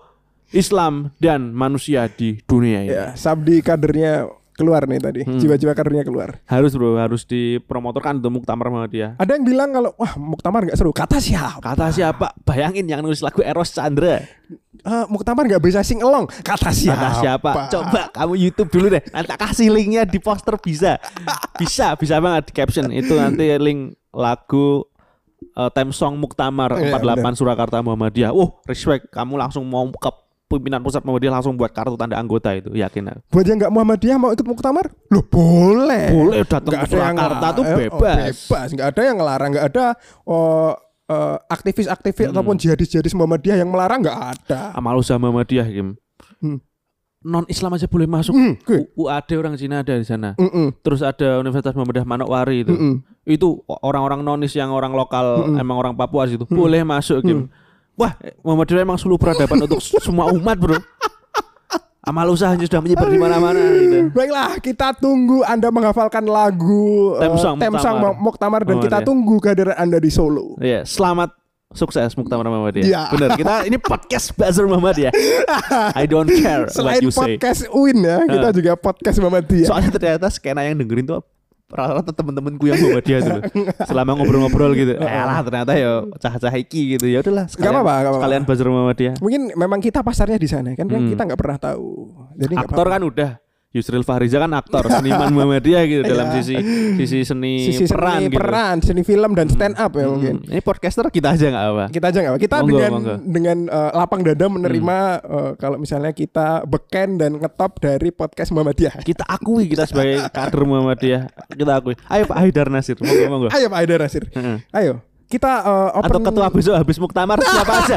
Islam dan manusia di dunia ini. ya Sabdi kadernya keluar nih tadi Hmm. jiwa-jiwa kadernya keluar Harus bro, harus dipromotorkan untuk Muktamar Muhammadiyah. ada yang bilang kalau wah muktamar nggak seru kata siapa Kata siapa? Bayangin yang nulis lagu Eros Chandra. Eh, muktamar nggak bisa sing along kata siapa Kata siapa? Coba kamu YouTube dulu deh. Nanti kasih linknya di poster bisa. Bisa, bisa banget di caption itu nanti link lagu uh, theme song Muktamar Iya, 48 Surakarta Muhammadiyah. Oh, respect. Kamu langsung mau ke pimpinan pusat Muhammadiyah langsung buat kartu tanda anggota itu, yakin aku. buat yang nggak Muhammadiyah mau ikut muktamar loh boleh Boleh datang ke Surakarta tuh ngelarang. Oh, bebas. bebas nggak ada yang ngelarang nggak ada oh, eh, aktivis-aktivis Hmm. ataupun jihadis-jihadis Muhammadiyah yang melarang nggak ada Amal usaha Muhammadiyah, Kim. Hmm. Non Islam aja boleh masuk. Hmm, oke. U- UAD orang Cina ada di sana. Mm-mm, Terus ada Universitas Muhammadiyah Manokwari itu. mm-mm. itu orang-orang nonis yang orang lokal Mm-mm. emang orang Papua situ boleh masuk Kim. Wah, Muhammadiyah emang suluh peradaban untuk semua umat, Bro. Amal usahanya sudah menyebar di mana-mana gitu. Baiklah, kita tunggu Anda menghafalkan lagu eh, Theme song Theme song Muktamar. Muktamar dan kita Muhammadiyah. tunggu kehadiran Anda di Solo. Iya, selamat sukses Muktamar Muhammadiyah. Iya. Bener, kita ini podcast Buzzer Muhammadiyah. I don't care Selain what you say. podcast UIN ya, kita juga podcast Muhammadiyah. Soalnya ternyata skena yang dengerin tuh rata-rata temen-temenku yang Muhammadiyah dulu. Selama ngobrol-ngobrol gitu. Eh lah ternyata ya cah-cah iki gitu. Ya udahlah sekalian, nggak apa-apa. sekalian Buzzer Muhammadiyah. Mungkin memang kita pasarnya di sana kan, kan Hmm. kita nggak pernah tahu. Jadi aktor kan udah Yusril Fahriza kan aktor seniman Muhammadiyah gitu dalam Iya. sisi sisi seni sisi peran seni gitu. peran, seni film dan stand up ya Hmm, mungkin. Ini podcaster kita aja nggak apa. Kita aja nggak apa. Kita Monggo, dengan monggo. Hmm. dengan eh, lapang dada menerima eh, kalau misalnya kita beken dan ngetop dari podcast Muhammadiyah. Kita akui kita sebagai kader Muhammadiyah. Kita akui. Ayo Pak Haidar Nasir, monggo monggo. Ayo Pak Aida Rasir. Heeh. Ayo. Kita eh, Atau open ketua besok habis muktamar siapa aja.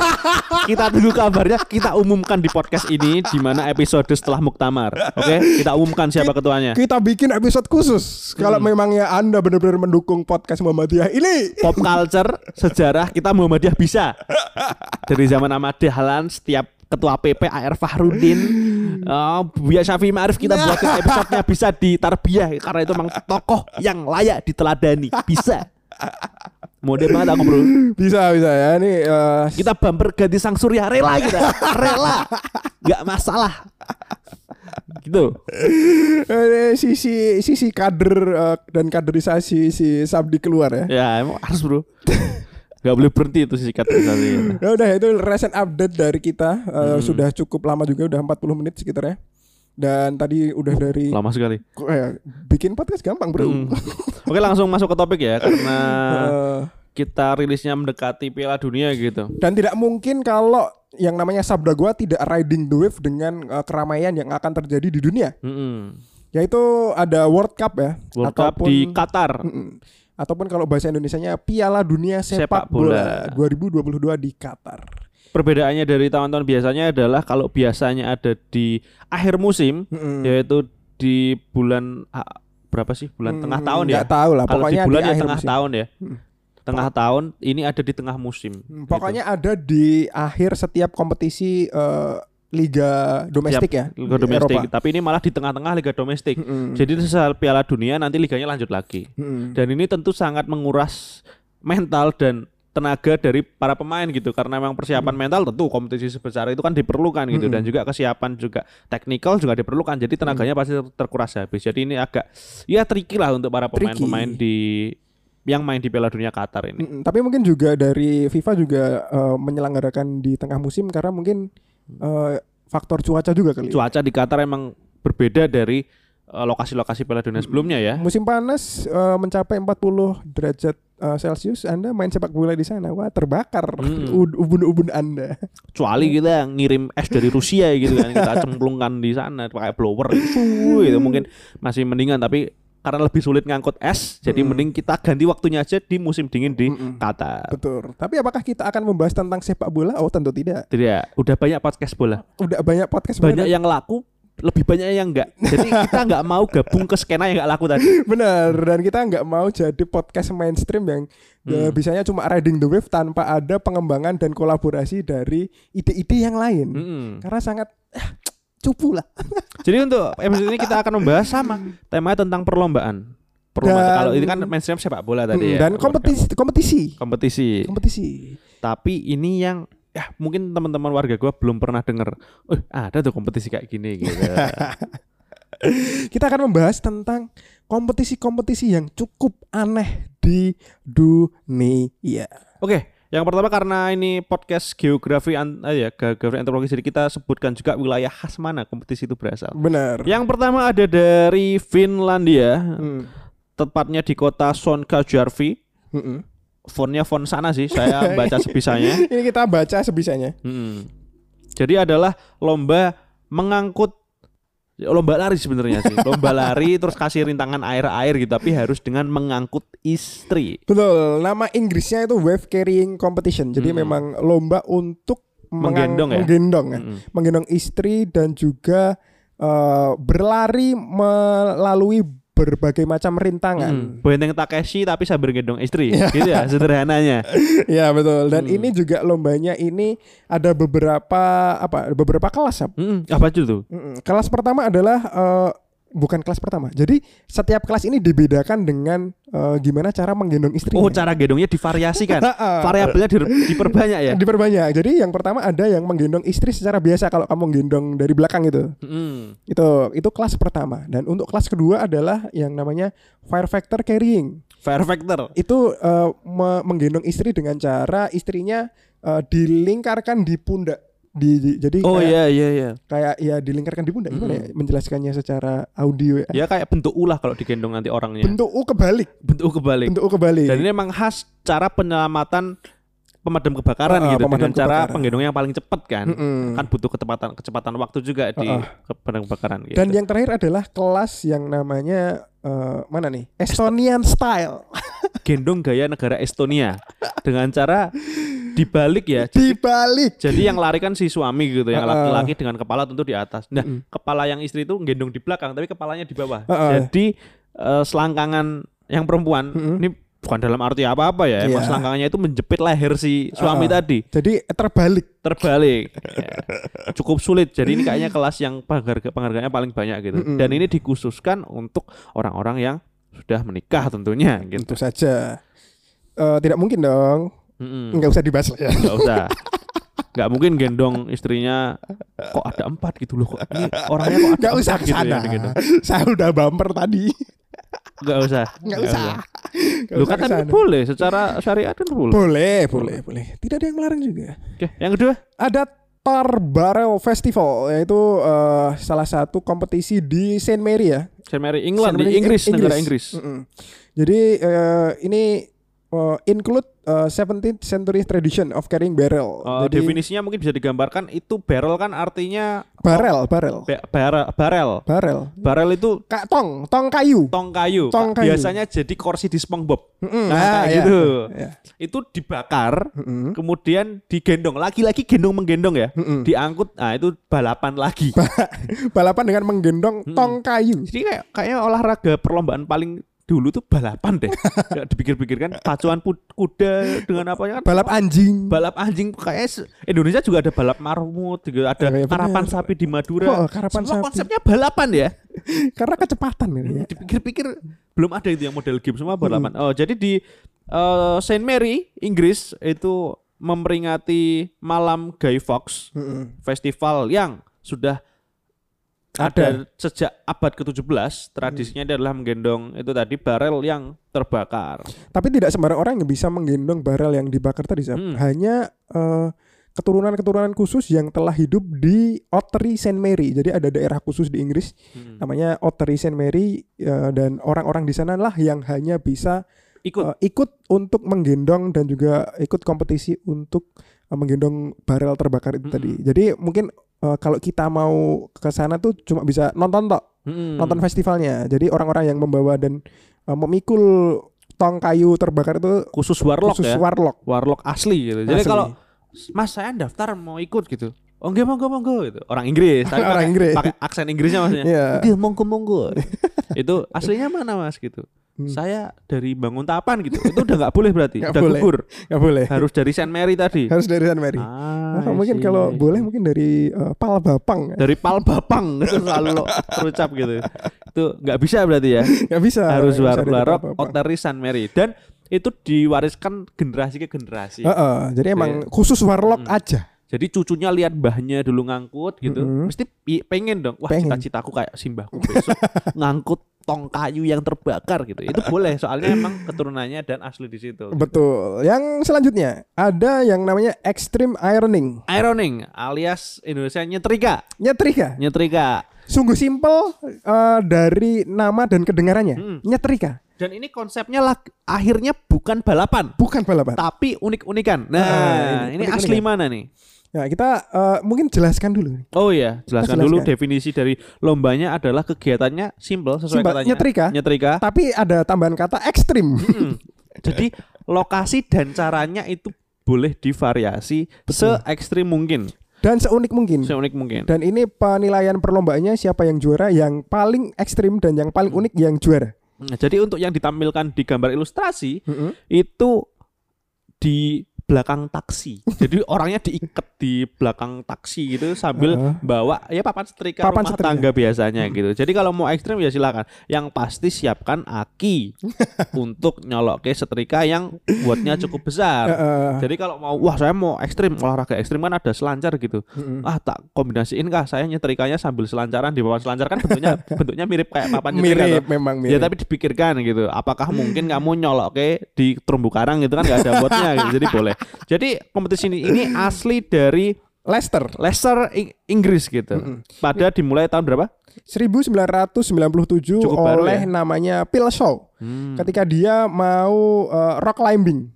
Kita tunggu kabarnya, kita umumkan di podcast ini di mana episode setelah muktamar. Oke, kita umumkan siapa ketuanya. kita bikin episode khusus Hmm. kalau memangnya Anda benar-benar mendukung podcast Muhammadiyah ini. Pop culture, sejarah kita Muhammadiyah bisa. Dari zaman Ahmad Dahlan setiap ketua PP AR Fahrudin oh, Buya Syafi Ma'arif kita buat episodenya bisa ditarbiyah karena itu memang tokoh yang layak diteladani bisa mode banget aku bro Bisa bisa ya. Ini eh, kita bumper ganti sang surya rela kita rela nggak masalah gitu eh, sisi sisi kader eh, dan kaderisasi si Sabdi keluar ya. ya emang harus bro nggak boleh berhenti itu sih kategorisasi Ya udah itu recent update dari kita Eh, Hmm. sudah cukup lama juga udah 40 menit sekitar ya. Dan tadi udah dari lama sekali eh, bikin podcast gampang, Bro. Hmm. Oke langsung masuk ke topik ya karena Eh, kita rilisnya mendekati Piala Dunia gitu. dan tidak mungkin kalau yang namanya Sabda Gua tidak riding the wave dengan eh, keramaian yang akan terjadi di dunia. Mm-mm. Yaitu ada World Cup ya. World Cup di Qatar. Mm-mm. ataupun kalau bahasa Indonesianya Piala Dunia Sepak, Sepak Bola. Bola. 2022 di Qatar. Perbedaannya dari tahun-tahun biasanya adalah kalau biasanya ada di akhir musim Mm-mm. yaitu di bulan ah, berapa sih? Bulan tengah Hmm, tahun ya. tahu lah. Kalau di Pokoknya bulan ya akhir tengah musim. tahun ya. Hmm. Tengah tahun ini ada di tengah musim. Hmm, Pokoknya ada di akhir setiap kompetisi eh, liga domestik ya. Liga di domestik. Eropa. Tapi ini malah di tengah-tengah liga domestik. Mm-mm. Jadi setelah Piala Dunia nanti liganya lanjut lagi. Mm-mm. Dan ini tentu sangat menguras mental dan tenaga dari para pemain gitu. Karena memang persiapan mental tentu kompetisi sebesar itu kan diperlukan gitu. Dan juga kesiapan juga teknikal juga diperlukan. Jadi tenaganya pasti ter- terkuras habis. Jadi ini agak ya tricky lah untuk para pemain-pemain di yang main di Piala Dunia Qatar ini. Mm-mm. Tapi mungkin juga dari FIFA juga eh, menyelenggarakan di tengah musim karena mungkin eh, faktor cuaca juga kali. cuaca di Qatar emang berbeda dari eh, lokasi-lokasi Piala Dunia sebelumnya ya. Musim panas eh, mencapai 40 derajat eh, Celcius, Anda main sepak bola di sana, wah terbakar Mm. u- ubun-ubun Anda. kecuali kita ngirim es dari Rusia gitu kan kita cemplungkan di sana pakai blower gitu, gitu mungkin masih mendingan tapi karena lebih sulit ngangkut es jadi mending kita ganti waktunya aja di musim dingin di Qatar Betul. Tapi apakah kita akan membahas tentang sepak bola? Oh, tentu tidak. tidak udah banyak podcast bola Udah banyak podcast banyak mengenai- yang laku lebih banyak yang enggak jadi kita nggak mau gabung ke skena yang nggak laku tadi Benar, dan kita nggak mau jadi podcast mainstream yang Hmm. eh, bisanya cuma riding the wave tanpa ada pengembangan dan kolaborasi dari ide-ide yang lain. Mm-mm. Karena sangat ah, cupu lah. jadi untuk episode ini kita akan membahas sama temanya tentang perlombaan perlombaan Dan- kalau ini kan mainstream sepak bola tadi Mm, ya dan kompetisi kompetisi. kompetisi Kompetisi. tapi ini yang ya mungkin teman-teman warga gua belum pernah denger oh ada tuh kompetisi kayak gini gitu Kita akan membahas tentang kompetisi-kompetisi yang cukup aneh di dunia. oke yang pertama karena ini podcast geografi an eh, ya geografi antropologi jadi kita sebutkan juga wilayah khas mana kompetisi itu berasal Benar. yang pertama ada dari Finlandia Mm, tepatnya di kota Sonkajärvi mm-mm. Fontnya font sana sih saya baca sebisanya Ini kita baca sebisanya. Mm-mm. Jadi adalah lomba mengangkut lomba lari sebenarnya sih. Lomba lari terus kasih rintangan air-air gitu tapi harus dengan mengangkut istri. Betul, nama Inggrisnya itu wave carrying competition. Jadi Mm-mm. memang lomba untuk Menggendong ya? menggendong ya. Mm-mm. Menggendong istri dan juga eh, berlari melalui berbagai macam rintangan. Mm. Benteng Takeshi tapi sambil gendong istri. gitu ya sederhananya. ya betul. Dan Mm. ini juga lombanya ini ada beberapa apa? Beberapa kelas. Sab. Mm, apa itu tuh? Mm-mm. Kelas pertama adalah eh, bukan kelas pertama. Jadi setiap kelas ini dibedakan dengan eh, gimana cara menggendong istri. Oh, cara gendongnya divariasikan. Variabelnya di- diperbanyak ya. Diperbanyak. Jadi yang pertama ada yang menggendong istri secara biasa kalau kamu gendong dari belakang itu. Mm. Itu itu kelas pertama. Dan untuk kelas kedua adalah yang namanya fire factor carrying. Fair factor. Itu me- menggendong istri dengan cara istrinya eh, dilingkarkan di pundak. Di, di- jadi Oh iya iya iya. kayak ya dilingkarkan di pundak gimana ya menjelaskannya secara audio ya. Ya kayak bentuk ulah kalau digendong nanti orangnya. Bentuk U kebalik, Bentuk kebalik. bentuk U kebalik. Dan ini memang khas cara penyelamatan pemadam kebakaran Ah, gitu pemadam dengan cara kebakaran. penggendong yang paling cepat kan. Mm-mm. Kan butuh kecepatan kecepatan waktu juga di ah. ke- pemadam kebakaran gitu. Dan yang terakhir adalah kelas yang namanya eh, mana nih? Estonian style. gendong gaya negara Estonia dengan cara dibalik ya. Dibalik. Jadi yang lari kan si suami gitu, yang laki-laki dengan kepala tentu di atas. Nah, Mm-mm. kepala yang istri itu gendong di belakang tapi kepalanya di bawah. Ah, ah. Jadi eh, selangkangan yang perempuan Mm-mm. ini bukan dalam arti apa-apa ya, emang Iya. selangkangannya itu menjepit leher si suami ah. tadi. Jadi terbalik. terbalik Ya. cukup sulit jadi ini kayaknya kelas yang pengharga penghargaannya paling banyak gitu Mm-mm. dan ini dikhususkan untuk orang-orang yang sudah menikah tentunya gitu Tentu saja. Eh, tidak mungkin dong. Mm-mm. Nggak usah dibahas lah ya. nggak usah nggak mungkin gendong istrinya kok ada empat gitu loh kok ini orangnya kok ada Nggak usah empat ke gitu sana. yang digendong. Saya udah bumper tadi. Nggak usah Nggak usah. Nggak lu usah kan ke tapi sana. boleh secara syariat kan boleh Boleh, boleh, boleh. Tidak ada yang melarang juga. oke yang kedua Ada Tar Barrel Festival yaitu eh, salah satu kompetisi di Saint Mary ya. Saint Mary England Saint di Mary, Inggris, Ing- negara Inggris Mm-mm. Jadi eh, ini uh, include uh, 17th century tradition of carrying barrel. Oh, Jadi definisinya mungkin bisa digambarkan itu barrel kan artinya barrel, barrel, ba- barel barel. barel. Barel itu Kayak tong, tong kayu. tong kayu. Tong kayu. Biasanya jadi kursi di SpongeBob. Mm-mm. Nah, Ah, kayak iya. gitu. Iya. Itu dibakar, Mm-mm. kemudian digendong. Lagi-lagi gendong menggendong ya. Mm-mm. Diangkut. Nah, itu balapan lagi. Balapan dengan menggendong tong kayu. Jadi kayak kayaknya olahraga perlombaan paling dulu tuh balapan deh. Kayak dipikir-pikir kan pacuan kuda dengan apa ya kan Balap anjing. balap anjing kayaknya se- Indonesia juga ada balap marmut juga ada iya, karapan bener. sapi di Madura Oh, karapan semua sapi. konsepnya balapan ya Karena kecepatan ya. dipikir-pikir belum ada itu yang model game semua balapan oh jadi di eh, Saint Mary Inggris itu memperingati malam Guy Fawkes Mm-mm. festival yang sudah ada, sejak abad ke-17 tradisinya Hmm. adalah menggendong itu tadi barel yang terbakar Tapi tidak sembarang orang yang bisa menggendong barel yang dibakar tadi. Hmm. Hanya eh, keturunan-keturunan khusus yang telah hidup di Ottery Saint Mary. Jadi ada daerah khusus di Inggris Hmm. namanya Ottery Saint Mary eh, dan orang-orang di sana lah yang hanya bisa ikut eh, ikut untuk menggendong dan juga ikut kompetisi untuk eh, menggendong barel terbakar itu Mm-mm. tadi. Jadi mungkin eh, kalau kita mau ke sana tuh cuma bisa nonton tok, Hmm. nonton festivalnya. Jadi orang-orang yang membawa dan eh, memikul tong kayu terbakar itu khusus warlock khusus ya warlock. warlock asli gitu. Jadi Asli. kalau Mas saya daftar mau ikut gitu. Oh enggak monggo monggo gitu. Orang Inggris, tapi Orang pakai- Inggris. pakai aksen Inggrisnya maksudnya. Iya. Enggak monggo monggo. itu aslinya mana Mas gitu. Hmm. Saya dari Bangun Tapan gitu. Itu udah nggak boleh berarti. Nggak udah boleh. gugur. Nggak boleh. Harus dari Saint Mary tadi. Harus dari San Mary. Ah, Nah, mungkin kalau boleh mungkin dari eh, Pal Bapang. dari Pal Bapang itu selalu terucap gitu. Itu nggak bisa berarti ya. Nggak bisa. Harus dari warok. Oteri Saint Mary dan itu diwariskan generasi ke generasi. Heeh, jadi emang khusus warlock Hmm. aja. Jadi cucunya lihat mbahnya dulu ngangkut gitu, Mm-mm. mesti pi- pengen dong. Wah, cita-citaku kayak simbahku besok ngangkut tong kayu yang terbakar gitu. Itu boleh, soalnya emang keturunannya dan asli di situ. Betul. Yang selanjutnya ada yang namanya extreme ironing. Ironing alias Indonesia nyetrika. Nyetrika. Nyetrika. Sungguh simpel eh, dari nama dan kedengarannya. Hmm. Nyetrika, Dan ini konsepnya lah akhirnya bukan balapan, bukan balapan. tapi unik-unikan. Nah, Ah, ini ini asli unik-unikan. mana nih? Nah, kita eh, mungkin jelaskan dulu. Oh iya, jelaskan Jelaskan. dulu definisi dari lombanya adalah kegiatannya simple sesuai Simpel, katanya. nyetrika. Nyetrika. Tapi ada tambahan kata ekstrim. Hmm. Jadi lokasi dan caranya itu boleh divariasi se ekstrim mungkin, dan seunik mungkin. seunik mungkin. Dan ini penilaian perlombaannya siapa yang juara, yang paling ekstrim dan yang paling unik yang juara. Nah, jadi untuk yang ditampilkan di gambar ilustrasi Mm-mm. itu di belakang taksi. Jadi orangnya diikat di belakang taksi gitu sambil Heeh. bawa ya papan setrika Papan rumah setrika. tangga biasanya gitu. Jadi kalau mau ekstrim ya silakan. Yang pasti siapkan aki untuk nyolok ke setrika yang buatnya cukup besar. Heeh. Jadi kalau mau wah saya mau ekstrim olahraga ekstrim kan ada selancar gitu. Mm-mm. Ah tak kombinasiin kah saya nyetrikanya sambil selancaran di bawah selancar kan bentuknya bentuknya mirip kayak papan nyetrika mirip toh. memang mirip. Ya tapi dipikirkan gitu. Apakah mungkin kamu nyolok ke di terumbu karang gitu kan nggak ada botnya gitu. Jadi boleh. Jadi kompetisi ini, ini asli dari Leicester Leicester Ing- Inggris gitu. Pada dimulai tahun berapa? 1997 Cukup oleh ya? namanya Phil Shaw Hmm. ketika dia mau uh, rock climbing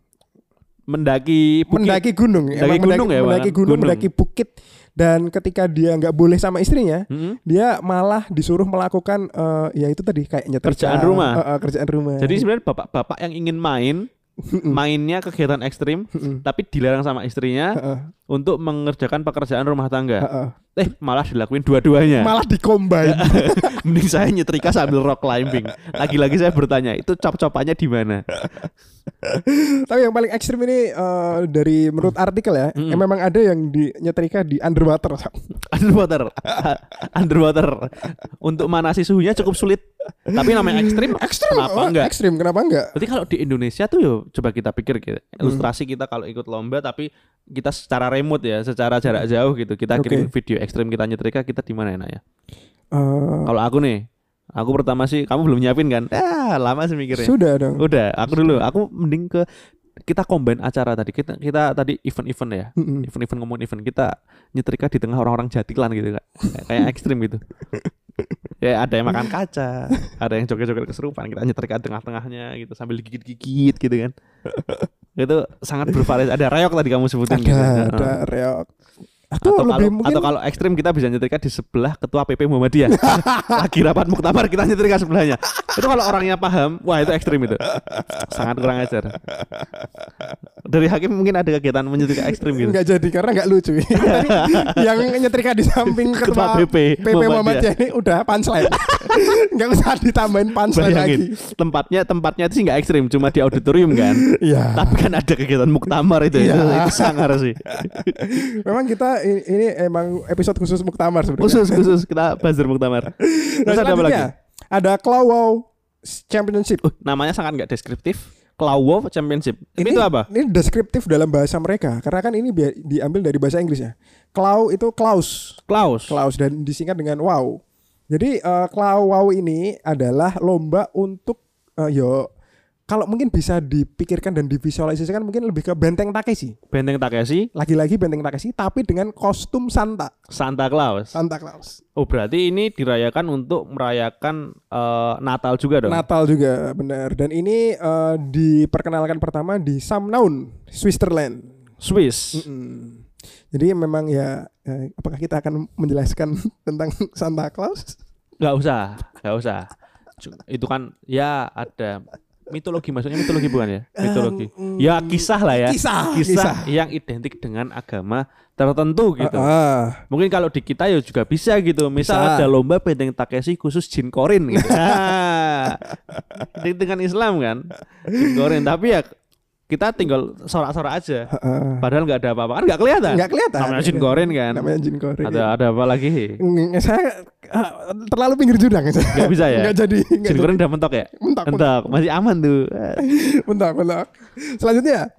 Mendaki bukit. mendaki gunung Mendaki Emang gunung ya, mendaki gunung, Gunung. mendaki bukit dan ketika dia nggak boleh sama istrinya Hmm. dia malah disuruh melakukan uh, ya itu tadi kayak nyetrika Kerjaan rumah. Uh, uh, kerjaan rumah Jadi sebenarnya bapak-bapak yang ingin main mainnya kegiatan ekstrim tapi dilarang sama istrinya untuk mengerjakan pekerjaan rumah tangga. Eh malah dilakuin dua-duanya. malah dikombain Mending saya nyetrika sambil rock climbing. Lagi-lagi saya bertanya, itu cop-copannya di mana? tapi yang paling ekstrim ini uh, dari menurut artikel ya eh, memang ada yang di nyetrika di underwater Underwater. Underwater. Untuk manasi suhunya cukup sulit. Tapi namanya ekstrim. ekstrim Kenapa oh, enggak? ekstrim kenapa enggak Berarti kalau di Indonesia tuh yo coba kita pikir gitu. Hmm. Ilustrasi kita kalau ikut lomba tapi kita secara remote ya, secara jarak jauh gitu. Kita Oke. kirim video ekstrim kita nyetrika kita di mana enak ya? Eh, Kalau aku nih, aku pertama sih kamu belum nyiapin kan? Ah, lama sih mikirnya. sudah dong Udah, aku dulu. Aku mending ke kita combine acara tadi. Kita kita tadi event-event ya. Event-event ngomong event kita nyetrika di tengah orang-orang jatilan gitu kak. Kayak- Kayak ekstrim gitu. Ya ada yang makan kaca, ada yang joget-joget keserupan, kita nyetrika tengah-tengahnya gitu sambil digigit-gigit gitu kan. itu sangat bervariasi. Ada reok tadi kamu sebutin ada gitu. ada reok atau, Atau lebih kalau mungkin atau kalau ekstrim kita bisa nyetrika di sebelah ketua PP Muhammadiyah. Lagi rapat muktamar kita nyetrika sebelahnya. Itu kalau orangnya paham, wah itu ekstrim itu. Sangat kurang ajar. Dari hakim mungkin ada kegiatan menyetrika ekstrim gitu. nggak jadi karena nggak lucu yang nyetrika di samping Ketua ketua PP PP Muhammadiyah. Muhammadiyah ini udah punchline nggak usah ditambahin punchline lagi Bayangin tempatnya tempatnya itu sih nggak ekstrim, cuma di auditorium kan. Iya. Tapi kan ada kegiatan muktamar itu, Iya. itu, itu sangar sih. Memang kita ini, ini emang episode khusus muktamar sebenarnya. Khusus khusus kita buzzer muktamar. Nah, Terus ada apa lagi? Ada Claw Wow Championship. Uh, namanya sangat nggak deskriptif. Claw Championship. Ini, itu apa? Ini deskriptif dalam bahasa mereka karena kan ini bi- diambil dari bahasa Inggris ya. Claw itu Klaus, Klaus. Klaus dan disingkat dengan wow. Jadi eh, Claw Wow ini adalah lomba untuk eh, yo kalau mungkin bisa dipikirkan dan divisualisasikan mungkin lebih ke Benteng Takeshi. Benteng Takeshi, Lagi-lagi Benteng Takeshi tapi dengan kostum Santa, Santa Claus. Santa Claus. Oh berarti ini dirayakan untuk merayakan eh, Natal juga dong? Natal juga benar dan ini eh, diperkenalkan pertama di Samnaun, Switzerland. Swiss. Mm-mm. Jadi memang ya eh, apakah kita akan menjelaskan tentang Santa Claus? Gak usah, gak usah. Itu kan ya ada mitologi maksudnya mitologi bukan ya? Mitologi. mm, ya kisah lah ya. kisah, Kisah, kisah. yang identik dengan agama tertentu gitu. Ah, Mungkin kalau di kita ya juga bisa gitu. Misal Bisa. ada lomba benteng Takeshi khusus jin korin gitu. Nah, dengan Islam kan. Jin korin tapi ya kita tinggal sorak-sorak aja. ah. Padahal nggak ada apa-apa kan nggak kelihatan. nggak kelihatan. Namanya jin korin kan. Namanya jin korin. Ada ada apa lagi? Saya ah, terlalu pinggir jurang. Nggak bisa ya? Nggak jadi. Jin korin udah mentok ya? Mentok, Mentok, masih aman tuh. Mentok, mentok. Selanjutnya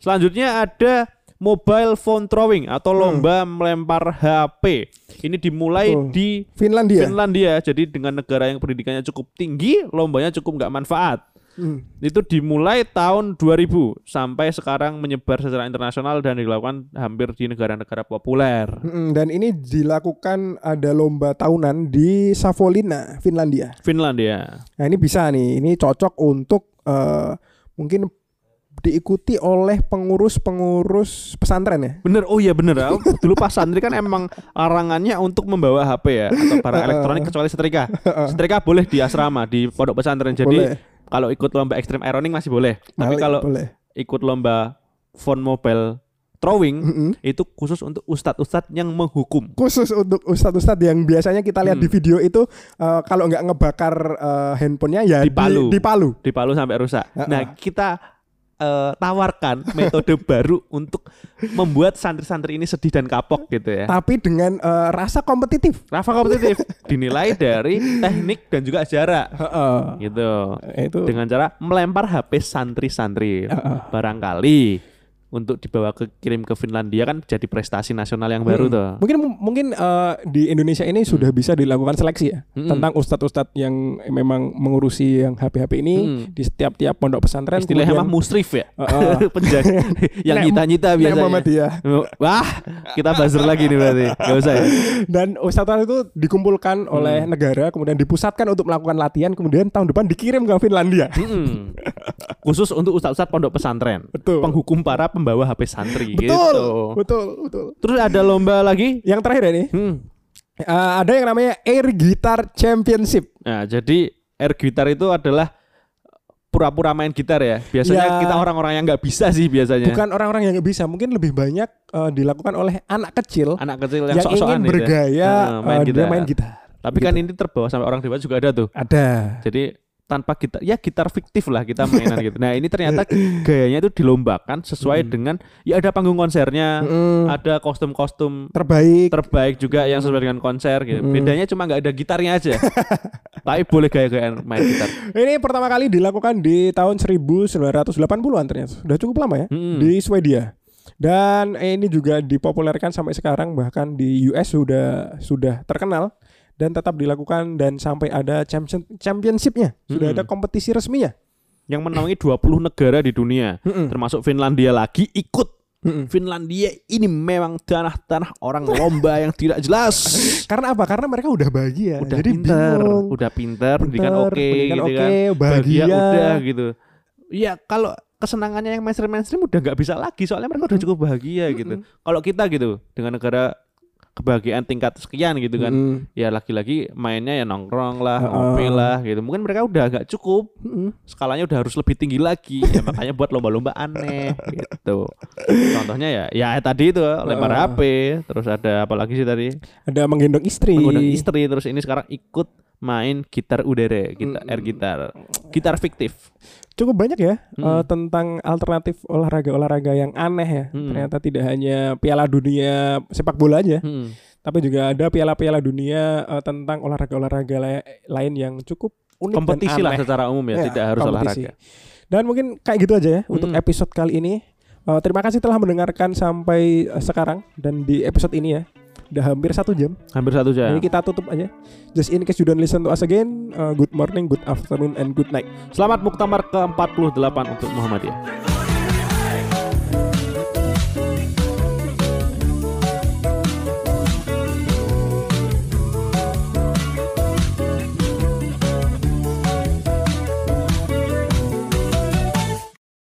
Selanjutnya ada mobile phone throwing atau Hmm. lomba melempar HP. Ini dimulai Betul. di Finlandia. Finlandia. Jadi dengan negara yang pendidikannya cukup tinggi, lombanya cukup nggak manfaat. Hmm. Itu dimulai tahun 2000 sampai sekarang menyebar secara internasional dan dilakukan hampir di negara-negara populer. Mm-mm, Dan ini dilakukan ada lomba tahunan di Savonlinna, Finlandia. Finlandia. Nah ini bisa nih, ini cocok untuk eh, mungkin diikuti oleh pengurus-pengurus pesantren ya. Bener, oh iya bener. Dulu pas santri kan emang larangannya untuk membawa HP ya atau barang elektronik kecuali setrika. Setrika boleh di asrama di pondok pesantren. Jadi Boleh. Kalau ikut lomba extreme ironing masih boleh. Tapi kalau ikut lomba phone mobile throwing Mm-mm. itu khusus untuk ustadz-ustadz yang menghukum. Khusus untuk ustadz-ustadz yang biasanya kita lihat di Hmm. video itu eh, kalau nggak ngebakar eh, handphonenya ya Dipalu. Di, dipalu. Di Palu sampai rusak. Ha-ha. Nah, kita eh, tawarkan metode baru untuk membuat santri-santri ini sedih dan kapok gitu ya. Tapi dengan eh, rasa kompetitif. Rafa kompetitif dinilai dari teknik dan juga jarak Heeh. gitu. Itu Dengan cara melempar HP santri-santri. Barangkali untuk dibawa ke kirim ke Finlandia kan jadi prestasi nasional yang baru Hmm. tuh. Mungkin mungkin eh, di Indonesia ini sudah bisa dilakukan seleksi ya Hmm. tentang ustadz-ustadz yang memang mengurusi yang HP-HP ini Hmm. di setiap-tiap pondok pesantren. Istilahnya mah musrif ya. Heeh. Penjaga yang nyita-nyita biasanya. Muhammadiyah. Wah, kita buzzer lagi nih berarti. Gak usah ya. Dan ustadz itu dikumpulkan oleh negara, kemudian dipusatkan untuk melakukan latihan, kemudian tahun depan dikirim ke Finlandia. Mm-mm. Khusus untuk ustadz-ustadz pondok pesantren. Betul. Penghukum para pembawa HP santri Betul, gitu. betul, betul. Terus ada lomba lagi. Yang terakhir ini Hmm. eh, ada yang namanya Air Guitar Championship. Nah, jadi air gitar itu adalah pura-pura main gitar ya. Biasanya Ya. kita orang-orang yang nggak bisa sih biasanya. Bukan orang-orang yang nggak bisa, mungkin lebih banyak eh, dilakukan oleh anak kecil anak kecil yang, yang, sok-sokan ingin gitu ya. bergaya Nah, main eh, dia gitar. main gitar. Tapi kan ini terbawa sampai orang dewasa juga ada tuh. Ada. Jadi tanpa gitar ya gitar fiktif lah kita mainan gitu. Nah, ini ternyata gayanya itu dilombakan sesuai dengan ya ada panggung konsernya, Mm, ada kostum-kostum terbaik. terbaik juga yang sesuai dengan konser gitu. Mm. Bedanya cuma nggak ada gitarnya aja. Tapi boleh gaya-gayaan main gitar. Ini pertama kali dilakukan di tahun 1980-an ternyata. Sudah cukup lama ya Mm. di Swedia. Dan ini juga dipopulerkan sampai sekarang bahkan di US sudah sudah terkenal dan tetap dilakukan dan sampai ada champion championshipnya. Sudah Mm. ada kompetisi resminya. Yang menaungi 20 negara di dunia, Mm-mm. termasuk Finlandia lagi ikut Mm-mm. Finlandia ini memang tanah-tanah orang lomba yang tidak jelas. Karena apa? Karena mereka udah bahagia. udah Jadi pinter, bingung. udah pinter, pendidikan oke pendidikan gitu oke, kan. bahagia. udah gitu. Ya kalau kesenangannya yang mainstream mainstream udah nggak bisa lagi soalnya mereka udah cukup bahagia gitu. Kalau kita gitu dengan negara kebahagiaan tingkat sekian gitu kan. Mm-mm. Ya lagi-lagi mainnya ya nongkrong lah, Heeh. ngopi lah gitu. Mungkin mereka udah nggak cukup. Skalanya udah harus lebih tinggi lagi. Ya makanya buat lomba-lomba aneh gitu. Contohnya ya ya tadi itu lempar Heeh. HP, terus ada apa lagi sih tadi? Ada menggendong istri. mengundang istri terus ini sekarang ikut main gitar udara, gitar air gitar, gitar fiktif. Cukup banyak ya Mm. eh, tentang alternatif olahraga-olahraga yang aneh ya. Mm. Ternyata tidak hanya Piala Dunia sepak bola aja, Hmm. tapi juga ada piala-piala dunia eh, tentang olahraga-olahraga la- lain yang cukup unik Kompetisi dan lah aneh. secara umum ya, Ya, tidak harus kompetisi. olahraga. Dan mungkin kayak gitu aja ya untuk Mm. episode kali ini. Eh, terima kasih telah mendengarkan sampai sekarang dan di episode ini ya. Udah hampir satu jam. Hampir satu jam. Jadi kita tutup aja. Just in case you don't listen to us again, eh, good morning, good afternoon, and good night. Selamat Muktamar ke-48 untuk Muhammadiyah.